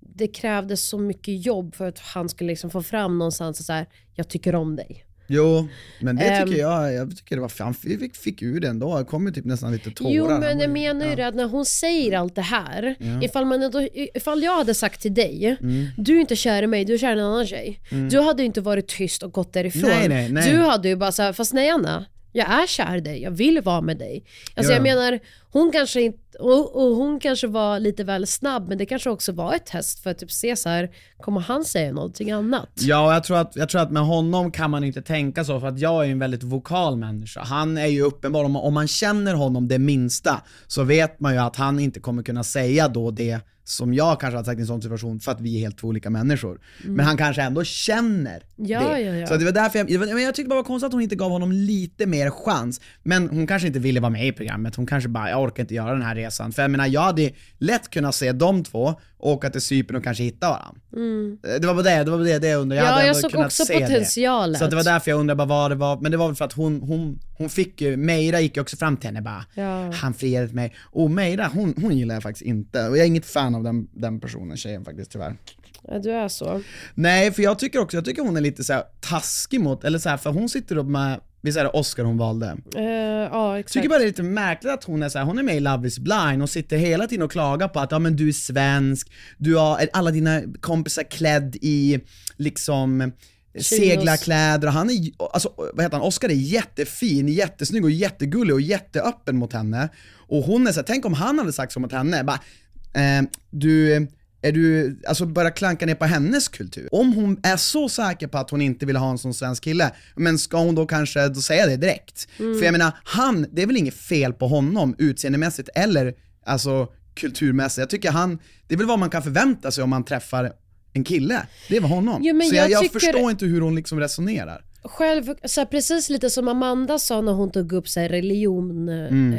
det krävdes så mycket jobb för att han skulle liksom få fram någonstans så här, jag tycker om dig. Jo, men det Ehm. tycker jag, jag tycker det var, han fick, fick ur det ändå. Det kom ju typ nästan lite tårar. Jo men jag menar ju ja. det att när hon säger allt det här, Ja. ifall, man ändå, ifall jag hade sagt till dig, Mm. du är inte kär i mig, du är kär i en annan tjej. Du hade ju inte varit tyst och gått därifrån. Nej, nej, nej. Du hade ju bara såhär, fast nej Anna, jag är kär i dig, jag vill vara med dig. Alltså Ja. jag menar, hon kanske inte, och, och hon kanske var lite väl snabb men det kanske också var ett test för att typ se så här, kommer han säga någonting annat? Ja, jag tror, att, jag tror att med honom kan man inte tänka så, för att jag är en väldigt vokal människa. Han är ju uppenbar, om om man känner honom det minsta, så vet man ju att han inte kommer kunna säga då det som jag kanske hade sagt i en sån situation, för att vi är helt två olika människor. Men han kanske ändå känner Mm. Ja, det. ja, ja. Så det var därför jag, men jag tyckte bara det var konstigt att hon inte gav honom lite mer chans. Men hon kanske inte ville vara med i programmet, hon kanske bara, jag orkar inte göra den här resan. För jag menar, jag hade lätt kunnat se de två åka till Cypern och kanske hitta varandra. Det var bara det, det var det, det jag undrade. Mm. Ja, hade jag såg också se det. Så det var därför jag undrade bara vad det var, men det var väl för att hon, hon, hon fick ju, Meira gick ju också fram till henne bara, Ja. han friade till mig. Och Meira, hon, hon gillar jag faktiskt inte. Och jag är inget fan av den, den personen, tjejen faktiskt tyvärr. Ja, du är så. Nej, för jag tycker också, jag tycker hon är lite så här taskig mot, eller så här, för hon sitter upp med, visst är det Oscar hon valde? Eh, ja exakt. tycker bara det är lite märkligt att hon är så här, hon är med i Love is blind och sitter hela tiden och klagar på att ja men du är svensk, du har alla dina kompisar klädd i liksom seglarkläder och han är, alltså vad heter han, Oscar är jättefin, jättesnygg och jättegullig och jätteöppen mot henne. Och hon är så här, tänk om han hade sagt så mot henne, bara, eh, du, är du, alltså börja klanka ner på hennes kultur. Om hon är så säker på att hon inte vill ha en sån svensk kille, men ska hon då kanske då säga det direkt? För jag menar, han, det är väl inget fel på honom utseendemässigt eller alltså kulturmässigt. Jag tycker han, det är väl vad man kan förvänta sig om man träffar en kille. Det var honom. Jo, så jag, jag jag tycker- förstår inte hur hon liksom resonerar. Själv, så här, precis lite som Amanda sa när hon tog upp så här, religion,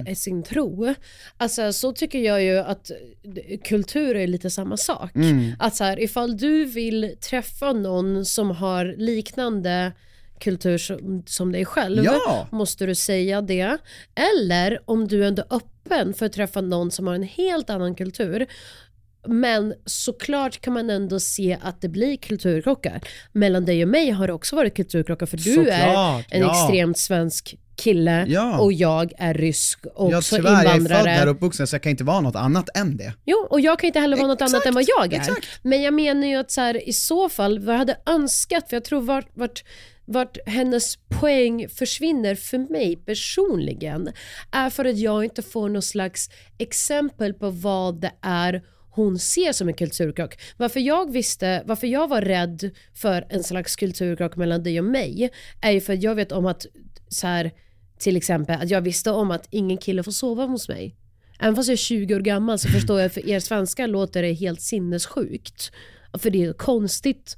eh, sin tro. Alltså, så tycker jag ju att kultur är lite samma sak. Att så här, ifall du vill träffa någon som har liknande kultur som, som dig själv Ja. måste du säga det. Eller om du ändå öppen för att träffa någon som har en helt annan kultur men såklart kan man ändå se att det blir kulturkrockar. Mellan dig och mig har det också varit kulturkrockar för du är Såklart, en ja. extremt svensk kille Ja. och jag är rysk och också tyvärr, jag är född invandrare. där uppvuxen så jag kan inte vara något annat än det. Jo, och jag kan inte heller vara något Exakt, annat än vad jag är. exakt. Men jag menar ju att så här, i så fall, vad jag hade önskat, för jag tror vart, vart, vart hennes poäng försvinner för mig personligen, är för att jag inte får någon slags exempel på vad det är hon ser som en kulturkrock. Varför jag visste, varför jag var rädd för en slags kulturkrock mellan dig och mig är ju för att jag vet om att, så här, till exempel, att jag visste om att ingen kille får sova hos mig. Även fast jag är 20 år gammal så förstår jag för er svenskar låter det helt sinnessjukt. För det är konstigt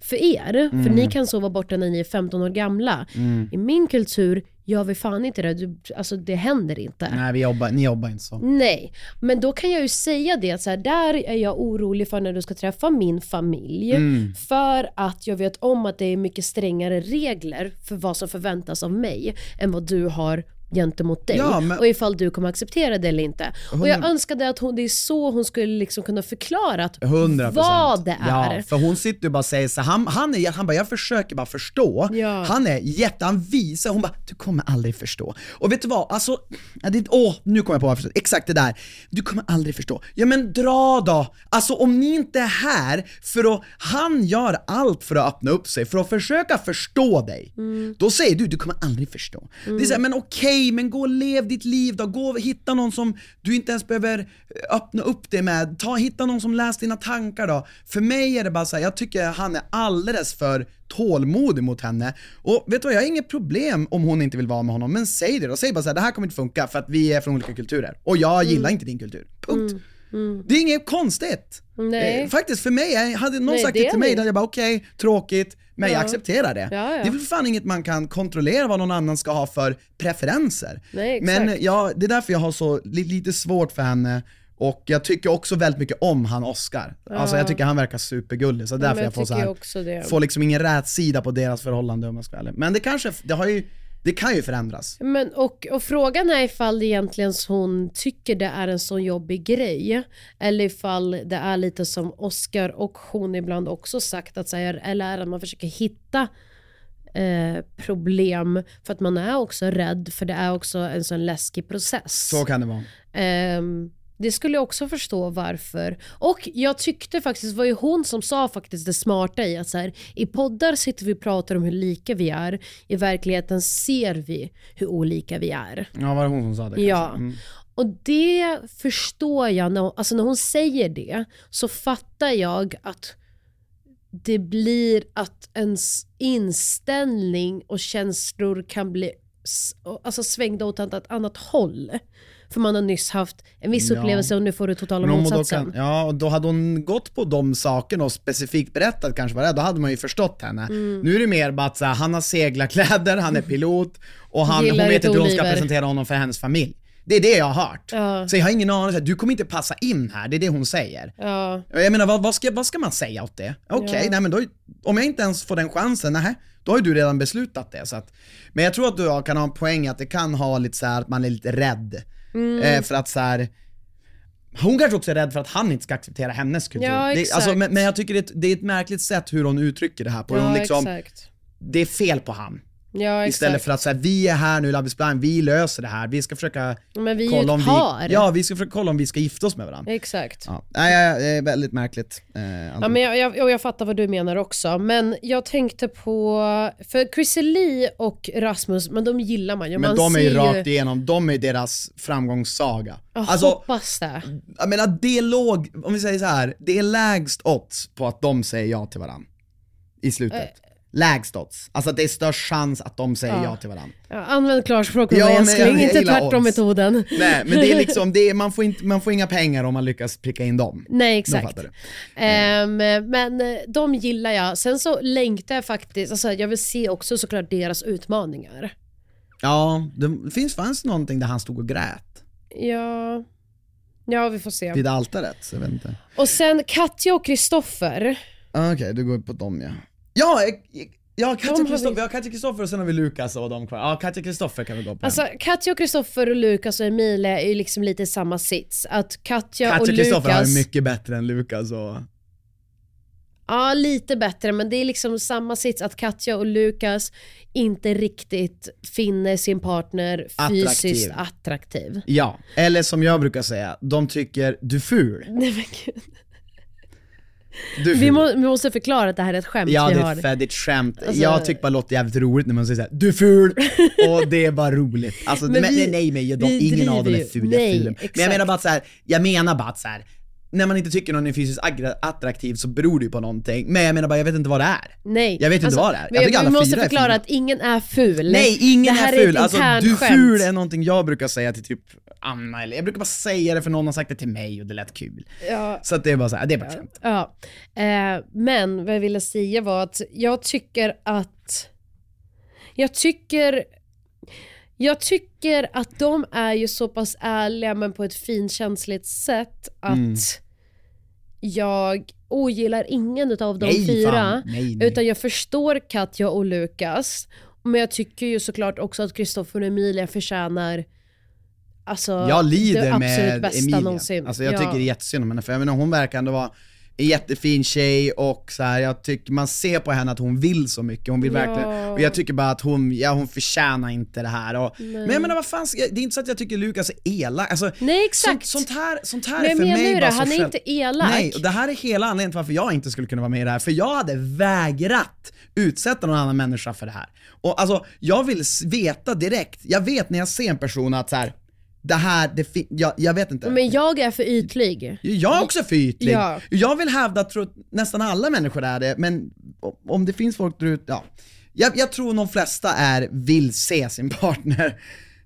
för er, för ni kan sova borta när ni är 15 år gamla. I min kultur gör vi fan inte det, du, alltså det händer inte. Nej, vi jobbar, ni jobbar inte så. Nej, men då kan jag ju säga det att så här, där är jag orolig för när du ska träffa min familj. Mm. För att jag vet om att det är mycket strängare regler för vad som förväntas av mig än vad du har gentemot dig. Ja, men- Och ifall du kommer acceptera det eller inte. Och Hundra- jag önskade att hon, det är så hon skulle liksom kunna förklara att 100%. vad det är. Ja, för hon sitter ju bara och säger så han, han, är, han bara, jag försöker bara förstå. Ja. Han är jätte, han visar, hon bara, du kommer aldrig förstå. Och vet du vad, alltså, det, åh, nu kommer jag på förstår. exakt det där. Du kommer aldrig förstå. Ja men dra då! Alltså om ni inte är här för att, han gör allt för att öppna upp sig, för att försöka förstå dig. Mm. Då säger du, du kommer aldrig förstå. Det är så här, men okej, men gå och lev ditt liv då, gå och hitta någon som du inte ens behöver eh, öppna upp dig med, ta, hitta någon som läser dina tankar då. För mig är det bara så här, jag tycker han är alldeles för tålmodig mot henne. Och vet du vad, jag har inget problem om hon inte vill vara med honom, men säg det då. Säg bara så här, det här kommer inte funka för att vi är från olika kulturer. Och jag gillar inte din kultur. Punkt. Det är inget konstigt. Nej. Eh, faktiskt för mig, jag- hade någon Nej, sagt det till mig, då hade jag bara okej, tråkigt, men jag Ja. accepterar det. Ja, ja. Det är väl fan inget man kan kontrollera vad någon annan ska ha för preferenser. Nej, men ja, det är därför jag har så li- lite svårt för henne och jag tycker också väldigt mycket om han Oscar. Alltså jag tycker han verkar supergullig, så därför jag jag får så här, får liksom ingen rätsida på deras förhållande om jag ska vara ärlig. Men det kanske, det har ju, det kan ju förändras. Men, och, och frågan är ifall det egentligen hon tycker det är en så jobbig grej. Eller ifall det är lite som Oscar och hon ibland också sagt att säga, eller är att man försöker hitta eh, problem för att man är också rädd för det är också en sån läskig process. Så kan det vara. Ehm, det skulle jag också förstå varför. Och jag tyckte faktiskt, det var ju hon som sa faktiskt det smarta i att så här, i poddar sitter vi och pratar om hur lika vi är, i verkligheten ser vi hur olika vi är. Ja, var det hon som sa det? Ja. kanske? Mm. Och det förstår jag, när, alltså när hon säger det så fattar jag att det blir att ens inställning och känslor kan bli alltså svängda åt ett annat håll. För man har nyss haft en viss Ja. upplevelse och nu får du totala då motsatsen. kan, ja, och då hade hon gått på de sakerna och specifikt berättat kanske vad det är, då hade man ju förstått henne. Mm. Nu är det mer bara att så här, han har seglarkläder, han är pilot och han, hon vet inte hur hon ska presentera honom för hennes familj. Det är det jag har hört. Ja. Så jag har ingen aning, du kommer inte passa in här, det är det hon säger. Ja. Jag menar vad, vad, ska, vad ska man säga åt det? Okej, Ja. nej men då, om jag inte ens får den chansen, nej, då har ju du redan beslutat det. Så att, men jag tror att du kan ha en poäng att det kan ha lite så här att man är lite rädd. Mm. Eh, för att så här. Hon kanske också är rädd för att han inte ska acceptera hennes kultur. Ja, det, alltså, men, men jag tycker det, är ett- det är ett märkligt sätt hur hon uttrycker det här på. Ja, hon liksom, exakt. det är fel på han. Ja, Istället för att säga vi är här nu is blind, vi löser det här, vi ska försöka Men vi är kolla om par. vi, ja, vi ska försöka kolla om vi ska gifta oss med varandra. Exakt. Ja, nej, det är väldigt märkligt. Eh, Ja, men jag, jag, jag fattar vad du menar också. Men jag tänkte på, för Chrissy Lee och Rasmus, men de gillar man ju. Men man de är ju rakt igenom, de är deras framgångssaga. Jag Alltså, hoppas det. jag menar det låg, om vi säger så här, det är lägst odds på att de säger ja till varandra. I slutet. Lägst odds. Alltså det är störst chans att de säger Ja. ja till varandra. Ja, använd klarspråk Ja, älskling, inte tvärtom-metoden. Nej men det är liksom, det är, man, får inte, man får inga pengar om man lyckas pricka in dem. Nej exakt. du. Ehm, men eh, de gillar jag. Sen så längtar jag faktiskt, alltså jag vill se också såklart deras utmaningar. Ja, det finns, fanns någonting där han stod och grät Ja, ja vi får se. vid altaret, så jag vet inte. Och sen Katja och Kristoffer. Ah, Okej, du går på dem ja. Ja, ja Katja Kristoffer, vi- Katja Kristoffer och sen har vi Lukas och de kvar. Ja, Katja Kristoffer kan vi gå på. Alltså Katja och Kristoffer och Lukas och Emilia är ju liksom lite i samma sits. Att Katja, och Katja Kristoffer Lukas... har ju mycket bättre än Lukas och... Ja, lite bättre, men det är liksom samma sits att Katja och Lukas inte riktigt finner sin partner fysiskt Attraktiv. attraktiv. Ja, eller som jag brukar säga, de tycker du är ful. Nej, men gud. Du är Vi, må, vi måste förklara att det här är ett skämt Ja vi det är har. ett skämt. Alltså- jag tycker bara det låter jävligt roligt när man säger såhär, du är ful! och det är bara roligt. Alltså, Men men vi- nej, nej, nej de, ingen av dem är ful, jag är Nej, ful. Men jag menar bara att så här, jag menar bara att så här, när man inte tycker någon är fysiskt attraktiv så beror det ju på någonting. Men jag menar bara, jag vet inte vad det är. Nej. Jag vet inte vad det är. Jag tycker alla vi måste är förklara att ingen är ful. Nej, ingen det här är ful. Alltså, internt du skämt. ful är någonting jag brukar säga till typ Anna eller jag brukar bara säga det för någon har sagt det till mig och det lät kul. Ja. Så att det är bara så här, det är bara ett skämt. Ja, eh, men vad jag ville säga var att jag tycker att jag tycker jag tycker att de är ju så pass ärliga men på ett finkänsligt sätt att Mm. jag ogillar ingen av de Nej, fyra. Nej, nej. Utan jag förstår Katja och Lukas. Men jag tycker ju såklart också att Kristoffer och Emilia förtjänar alltså, Jag lider det med bästa Emilia. någonsin. Alltså jag Ja. tycker det är jättesynd om henne, för jag menar, hon verkar ändå vara en jättefin tjej och så här, jag tycker man ser på henne att hon vill så mycket, hon vill Ja. verkligen, och jag tycker bara att hon, ja hon förtjänar inte det här och, Men jag menar vad fan, det är inte så att jag tycker Lukas är elak, alltså, Nej exakt. Sånt, sånt här, sånt här Men är för mig det, bara så han är själv- inte elak. Nej, och det här är hela anledningen till varför jag inte skulle kunna vara med i det här, för jag hade vägrat utsätta någon annan människa för det här. Och alltså, jag vill veta direkt, jag vet när jag ser en person att så här, det här, det jag, jag vet inte. Men jag är för ytlig. Jag är också för ytlig. Ja. Jag vill hävda att att nästan alla människor är det, men om det finns folk där ute, ja. Jag, jag tror de flesta är, vill se sin partner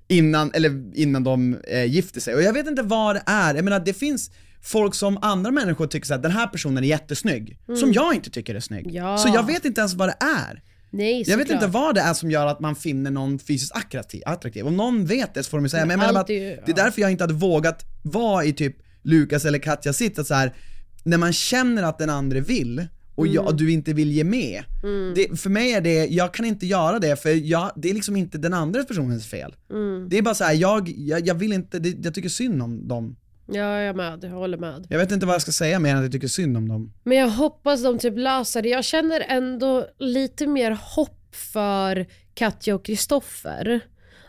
innan, eller innan de eh, gifter sig. Och jag vet inte vad det är, jag menar det finns folk som andra människor tycker här, den här personen är jättesnygg, som jag inte tycker är snygg. Mm. Ja. Så jag vet inte ens vad det är. Nej, Jag vet såklart. inte vad det är som gör att man finner någon fysiskt attraktiv. attraktiv. Om någon vet det så får de ju säga, men, Men jag menar är ju- att det är därför jag inte hade vågat vara i typ Lukas eller Katja sitt, att så här, när man känner att den andra vill och jag, Mm. du inte vill ge med. Det, för mig är det, jag kan inte göra det för jag, det är liksom inte den andra personens fel. Mm. Det är bara så här, jag, jag, jag vill inte, det, jag tycker synd om dem. Ja, jag är med. Jag håller med. Jag vet inte vad jag ska säga mer än att jag tycker synd om dem. Men jag hoppas de typ löser det. Jag känner ändå lite mer hopp för Katja och Kristoffer.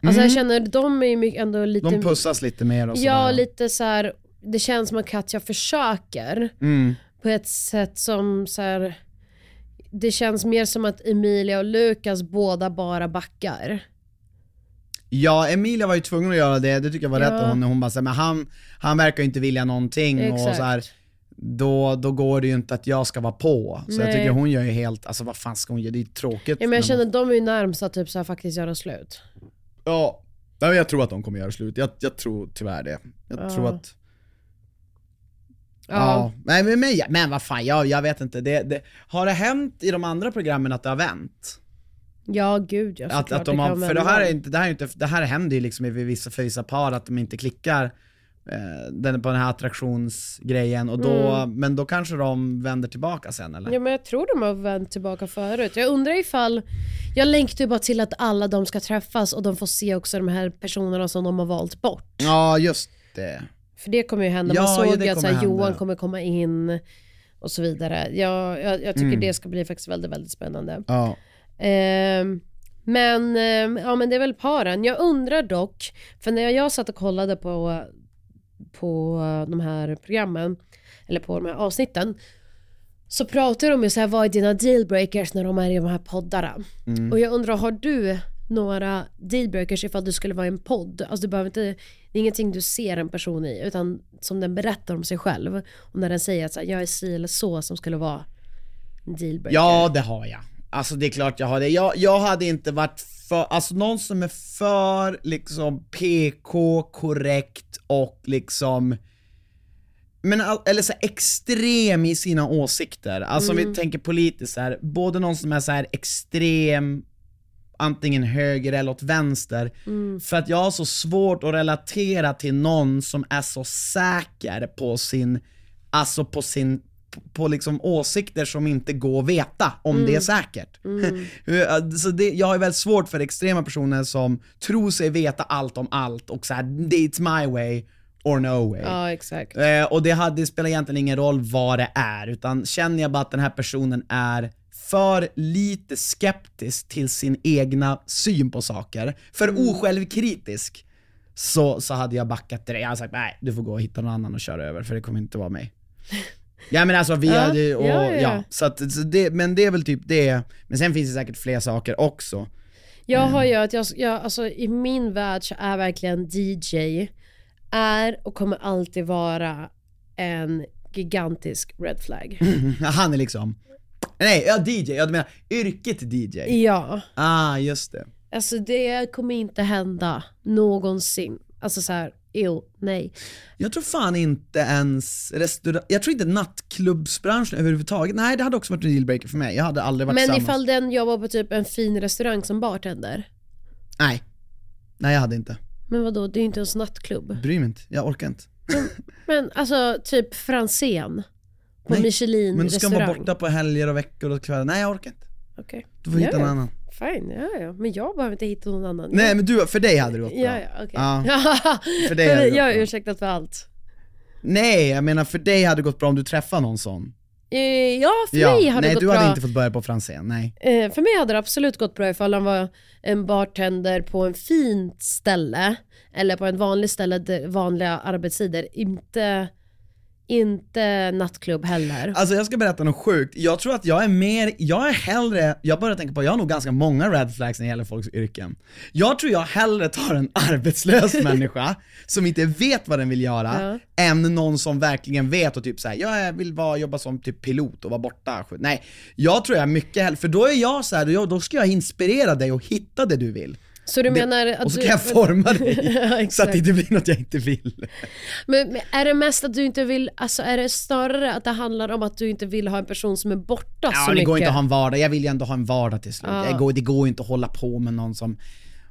Alltså jag känner, de är ju ändå lite... Mm. De pussas lite mer och Ja, sådär. lite så här. det känns som att Katja försöker Mm. på ett sätt som så här. det känns mer som att Emilia och Lukas båda bara backar. Ja, Emilia var ju tvungen att göra det, det tycker jag var Ja. rätt av hon, hon bara så här, men han, han verkar inte vilja någonting och Exakt. så här, då, då går det ju inte att jag ska vara på. Så jag Nej. tycker hon gör ju helt, alltså vad fan ska hon göra, det är ju tråkigt. Ja, men jag känner att de är ju närmast att typ så här faktiskt göra slut. Ja, ja jag tror att de kommer göra slut, jag, jag tror tyvärr det. Jag Ja. tror att, Ja. ja, nej men, men, men vad fan, jag, jag vet inte, det, det, har det hänt i de andra programmen att det har vänt? Ja, gud ja. Att, att de har, för det här, är inte, det, här är inte, det här händer ju liksom i vissa, för vissa par att de inte klickar eh, den, på den här attraktionsgrejen, och då, men då kanske de vänder tillbaka sen eller? Ja men jag tror de har vänt tillbaka förut. Jag undrar ifall, jag längtar ju bara till att alla de ska träffas och de får se också de här personerna som de har valt bort. Ja, just det. För det kommer ju hända. Man ja, såg ju att så här, kommer hända. Johan kommer komma in och så vidare. Jag, jag, jag tycker det ska bli faktiskt väldigt, väldigt spännande. Ja. Ehm, men, ehm, ja, men det är väl paren. Jag undrar dock, för när jag satt och kollade på, på de här programmen, eller på de här avsnitten, så pratar de ju så här, vad är dina dealbreakers när de är i de här poddarna? Och jag undrar, har du några dealbreakers ifall du skulle vara i en podd? Alltså du behöver inte, det är ingenting du ser en person i, utan som den berättar om sig själv. Och när den säger att så här, jag är si eller så som skulle vara en dealbreaker. ja, det har jag. Alltså det är klart jag har det. Jag, jag hade inte varit för, alltså någon som är för liksom PK, korrekt och liksom men eller så extrem i sina åsikter, alltså om vi tänker politiskt så här, både någon som är så här extrem antingen höger eller åt vänster, för att jag har så svårt att relatera till någon som är så säker på sin, alltså på sin på- liksom åsikter som inte går att veta om det är säkert. så det, jag har väldigt svårt för extrema personer som tror sig veta allt om allt och så här, it's my way or no way. Ja, exakt. Eh, och det, hade, det spelar egentligen ingen roll vad det är, utan känner jag bara att den här personen är för lite skeptisk till sin egna syn på saker, för Mm. osjälvkritisk, så, så hade jag backat direkt. Jag hade sagt nej, du får gå och hitta någon annan och köra över, för det kommer inte vara mig. Ja men alltså vi Ja, hade, och, ja, ja, ja, ja. så att, så det, men det är väl typ det, men sen finns det säkert fler saker också. Jag Mm. har ju att jag, jag, alltså i min värld så är verkligen DJ, är och kommer alltid vara en gigantisk red flag. Han är liksom, nej ja DJ, jag menar yrket DJ. Ja, Ah just det. alltså det kommer inte hända någonsin. Alltså så här, ew, nej. Jag tror fan inte ens restaurang, jag tror inte nattklubbsbranschen överhuvudtaget, nej det hade också varit en dealbreaker för mig. Jag hade aldrig varit Men tillsammans. ifall den jobbar på typ en fin restaurang som bartender. Nej. Nej jag hade inte. Men vadå, det är ju inte ens nattklubb. Bryr mig inte, jag orkar inte. Men alltså typ Franzén på Nej, Michelin Men du ska restaurang. vara borta på helger och veckor och kvällar, nej jag orkar inte. Okej. Du får hitta någon annan. Fine, ja ja. Men jag behöver inte hitta någon annan. Nej men du, för dig hade det gått bra. Ja, ja, okej. Ja. För dig hade det gått jag är bra. ursäktad för allt. Nej, jag menar för dig hade det gått bra om du träffade någon sån. Eh, Ja, för mig har det Nej gått du bra. hade inte fått börja på Franzén, nej. Eh, för mig hade det absolut gått bra ifall han var en bartender på en fint ställe eller på en vanlig ställe, där vanliga arbetstider. Inte, inte nattklubb heller. Alltså jag ska berätta något sjukt, jag tror att jag är mer, jag är hellre, jag börjar tänka på, jag har nog ganska många red flags när det gäller folks yrken. Jag tror jag hellre tar en arbetslös människa som inte vet vad den vill göra, än någon som verkligen vet och typ såhär, jag vill vara, jobba som typ pilot och vara borta. Nej, jag tror jag är mycket hellre, för då är jag så här, då ska jag inspirera dig och hitta det du vill. Så du Det- menar att och så du... kan jag forma dig, ja, så att det inte blir något jag inte vill. Men, men är det mest att du inte vill, alltså är det snarare att det handlar om att du inte vill ha en person som är borta Ja, så det mycket? går inte att ha en vardag. Jag vill ju ändå ha en vardag till slut. Ja. Går, det går ju inte att hålla på med någon som...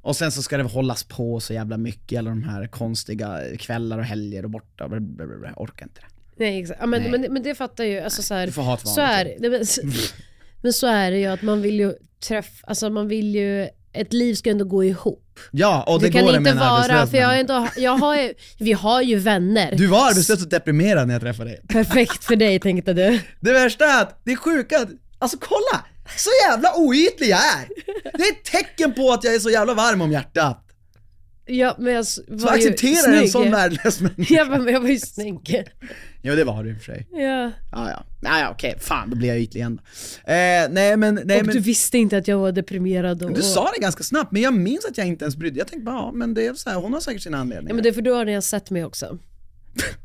Och sen så ska det hållas på så jävla mycket, alla de här konstiga kvällar och helger och borta. Blablabla. Orkar inte det. Nej exakt, ja, men, Nej. men, men det fattar ju, alltså så här, Du får ha ett så vanligt är, jobb. nej, men, men så är det ju att man vill ju träffa, alltså man vill ju, ett liv ska ändå gå ihop. Ja, och det, det kan går det inte med en vara, för jag, ändå, jag har ju, vi har ju vänner. Du var arbetslös och deprimerad när jag träffade dig. Perfekt för dig tänkte du. Det värsta är att, det är sjuka alltså kolla! Så jävla oytlig jag är! Det är ett tecken på att jag är så jävla varm om hjärtat. Ja men jag var Så ju acceptera en sån värdelös människa. Ja men jag var ju snygg. Jo det var du i och för sig. Ja. Ja, ja. Nej, ja, okej, fan då blir jag ytlig igen. Eh, nej men, nej och men. du visste inte att jag var deprimerad och... Du sa det ganska snabbt, men jag minns att jag inte ens brydde Jag tänkte bara, ja men det är så här, hon har säkert sina anledningar. Ja men det är för du har redan sett mig också.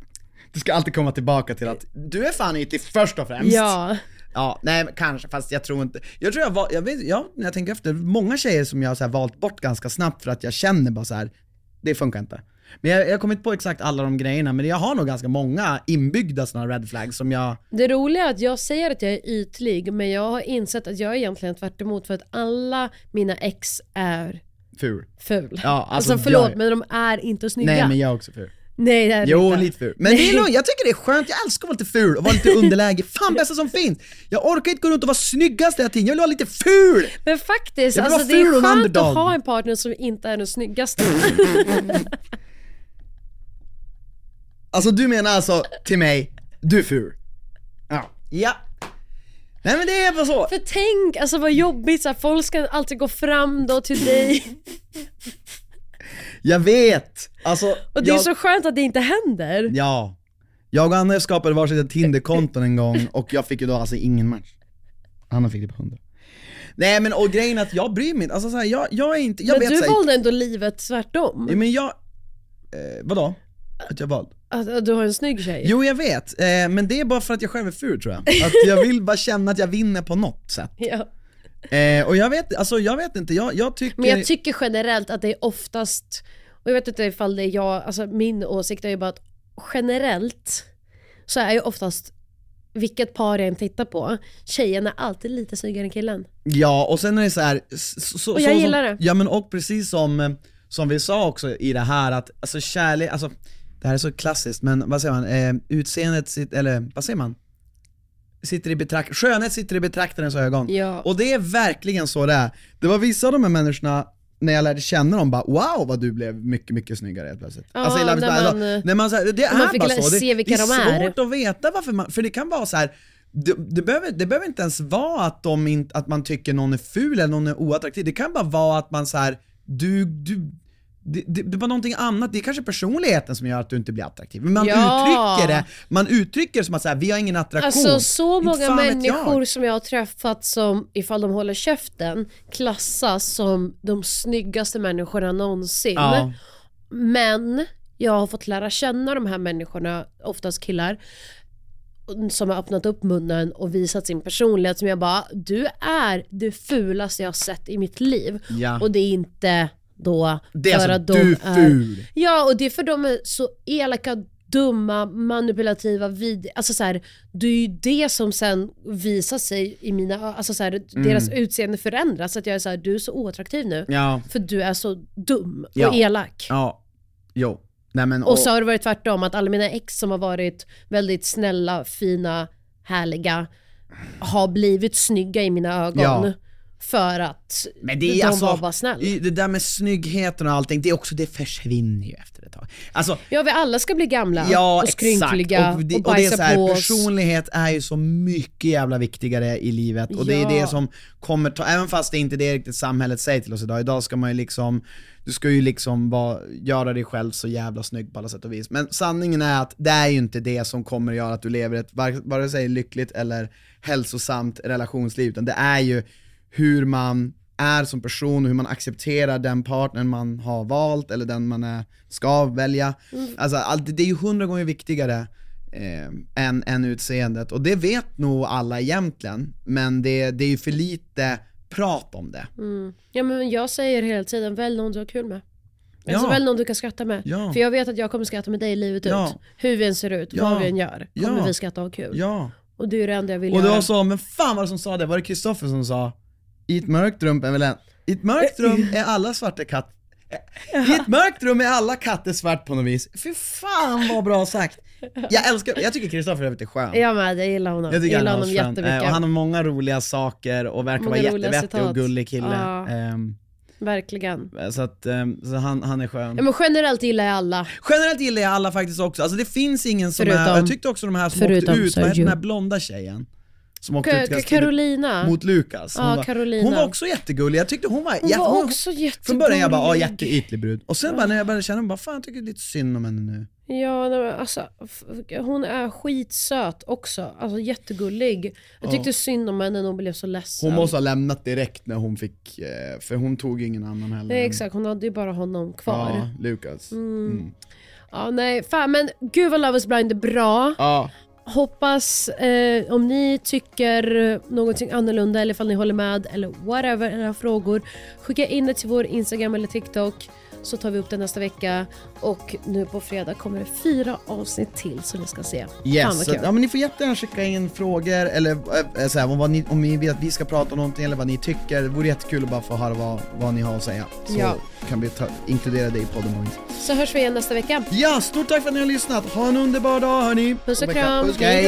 Du ska alltid komma tillbaka till att du är fan ytlig först och främst. Ja. Ja, nej kanske, fast jag tror inte. Jag tror jag var, jag vet, ja, när jag tänker efter, många tjejer som jag har valt bort ganska snabbt för att jag känner bara så här. det funkar inte. Men jag, jag har kommit på exakt alla de grejerna, men jag har nog ganska många inbyggda sådana red flags som jag, Det roliga är att jag säger att jag är ytlig men jag har insett att jag är egentligen tvärt emot för att alla mina ex är ful. ful. Ja, alltså, förlåt jag- men de är inte snygga. Nej men jag är också ful. Nej det är det Jo, inte. lite ful. Men det är lugnt, jag tycker det är skönt, jag älskar att vara lite ful och vara lite underläge. Fan bästa som finns! Jag orkar inte gå runt och vara snyggast hela tiden, jag vill vara lite ful! Men faktiskt, Jag vill alltså, vara det ful är skönt underdog. att ha en partner som inte är den snyggaste. Alltså du menar alltså till mig, du är ful? Ja. Ja. Nej men det är bara så. För tänk, alltså vad jobbigt, så här, folk ska alltid gå fram då till dig. Jag vet! Alltså, Och det är jag, så skönt att det inte händer. Ja. Jag och Anna skapade varsitt Tinder-konton en gång och jag fick ju då alltså ingen match. Anna fick det på 100. Nej men och grejen är att jag bryr mig inte, alltså så här, jag, jag är inte, jag Men vet du så här, valde ändå livet tvärtom. Ja, men jag, eh, vadå? Att jag valde? Att du har en snygg tjej. Jo jag vet, eh, men det är bara för att jag själv är ful tror jag. Att jag vill bara känna att jag vinner på något sätt. Ja. Eh, och jag vet, alltså jag vet inte, jag, jag tycker... Men jag tycker generellt att det är oftast, och jag vet inte ifall det är jag, alltså min åsikt är ju bara att generellt så är ju oftast vilket par jag än tittar på, tjejen är alltid lite snyggare än killen. Ja, och sen är det så här, så, så, Och jag så, gillar det. Ja men och precis som, som vi sa också i det här att, alltså kärlek, alltså det här är så klassiskt men vad säger man, eh, utseendet, sitt, eller vad säger man? Sitter i betrakt skönhet sitter i betraktarens ögon. Ja. Och det är verkligen så det är. Det var vissa av de här människorna när jag lärde känna dem bara wow vad du blev mycket, mycket snyggare helt plötsligt. Ja, i när man, eh, när man, så här, det man är bara så. Det, det är de är. svårt att veta varför man, för det kan vara så här. Det, det, behöver, det behöver inte ens vara att, de inte, att man tycker någon är ful eller någon är oattraktiv, det kan bara vara att man så här, du, du det, det, det var någonting annat, det är kanske personligheten som gör att du inte blir attraktiv. Men man Ja. uttrycker det, man uttrycker det som att säga, vi har ingen attraktion. Alltså så många människor jag. som jag har träffat som, ifall de håller käften, klassas som de snyggaste människorna någonsin. Ja. Men jag har fått lära känna de här människorna, oftast killar, som har öppnat upp munnen och visat sin personlighet som jag bara, du är det fulaste jag har sett i mitt liv. Ja. Och det är inte då Det är för alltså, du är ful. Ja, och det är för de är så elaka, dumma, manipulativa, vid... Alltså så här, det är ju det som sen visar sig i mina Alltså så här, deras utseende förändras. Att jag är så här, du är så oattraktiv nu. Mm. Ja, För du är så dum och Ja. elak. ja, jo. Nej men, Och så har det varit tvärtom, att alla mina ex som har varit väldigt snälla, fina, härliga har blivit snygga i mina ögon. Ja. För att Men det är de alltså, var bara snälla. det där med snyggheten och allting, det är också, det försvinner ju efter ett tag. Alltså, Ja, vi alla ska bli gamla ja och skrynkliga exakt. och, Och det, och det bajsa är så här, på oss. personlighet är ju så mycket jävla viktigare i livet och det är Ja. det som kommer ta, även fast det inte är det riktigt samhället säger till oss idag, idag ska man ju liksom, du ska ju liksom vara, göra dig själv så jävla snygg på alla sätt och vis. Men sanningen är att det är ju inte det som kommer att göra att du lever ett, var- vare sig lyckligt eller hälsosamt relationsliv, utan det är ju hur man är som person och hur man accepterar den partnern man har valt eller den man är, ska välja. Alltså allt, det är ju hundra gånger viktigare eh, än, än utseendet och det vet nog alla egentligen, men det, det är ju för lite prat om det. Ja men jag säger hela tiden, välj någon du har kul med. Ja. Alltså välj någon du kan skratta med. Ja. För jag vet att jag kommer skratta med dig livet Ja. ut. Hur vi än ser ut, Ja. vad vi än gör, kommer vi skratta och ha kul. Och det är det enda jag vill Och göra. var så, men fan var det som sa det? Var det Kristoffer som sa i ett mörkt rum är väl en, i ett mörkt rum är alla svarta katt i ett mörkt rum är alla katter svart på något vis. Fy fan vad bra sagt! Jag älskar, jag tycker Kristoffer är lite skön. Jag med, jag gillar honom. Jag Jag gillar han honom skön. jättemycket. Eh, Och han har många roliga saker och verkar Många vara jättevettig och gullig kille. Ja. Ehm, Verkligen. så att, ehm, så han, han är skön. Ja, men generellt gillar jag alla. Generellt gillar jag alla faktiskt också, alltså det finns ingen som Förutom- är, jag tyckte också de här som åkte förutom ut, vad Sergio. den här blonda tjejen? Som åkte Ka- ut Carolina. mot Lukas. Hon, Ja, var, hon var också jättegullig, jag tyckte hon var, Hon ja, var också Från början jag bara, ja jättegullig. jätteytlig brud. Och sen bara när jag började känna, bara, fan jag tycker lite synd om henne nu. Ja, nej, alltså, hon är skitsöt också. Alltså jättegullig. Jag tyckte synd om henne när hon blev så ledsen. Hon måste ha lämnat direkt när hon fick, eh, för hon tog ingen annan heller. Nej exakt, hon hade ju bara honom kvar. Ja, Ja, Lukas. Mm. nej, fan men gud vad Love is blind är bra. Ja. Hoppas eh, om ni tycker någonting annorlunda eller ifall ni håller med eller whatever era frågor. Skicka in det till vår Instagram eller TikTok så tar vi upp det nästa vecka. Och nu på fredag kommer det fyra avsnitt till så ni ska se. Yes, så, ja, men ni får jättegärna skicka in frågor eller äh, så här, om, ni, om ni vill att vi ska prata om någonting eller vad ni tycker. Det vore jättekul att bara få höra vad, vad ni har att säga. Så Ja. kan vi ta, inkludera det i podden. Så hörs vi igen nästa vecka. Ja, stort tack för att ni har lyssnat. Ha en underbar dag hörni. Puss och kram, Puss, hej.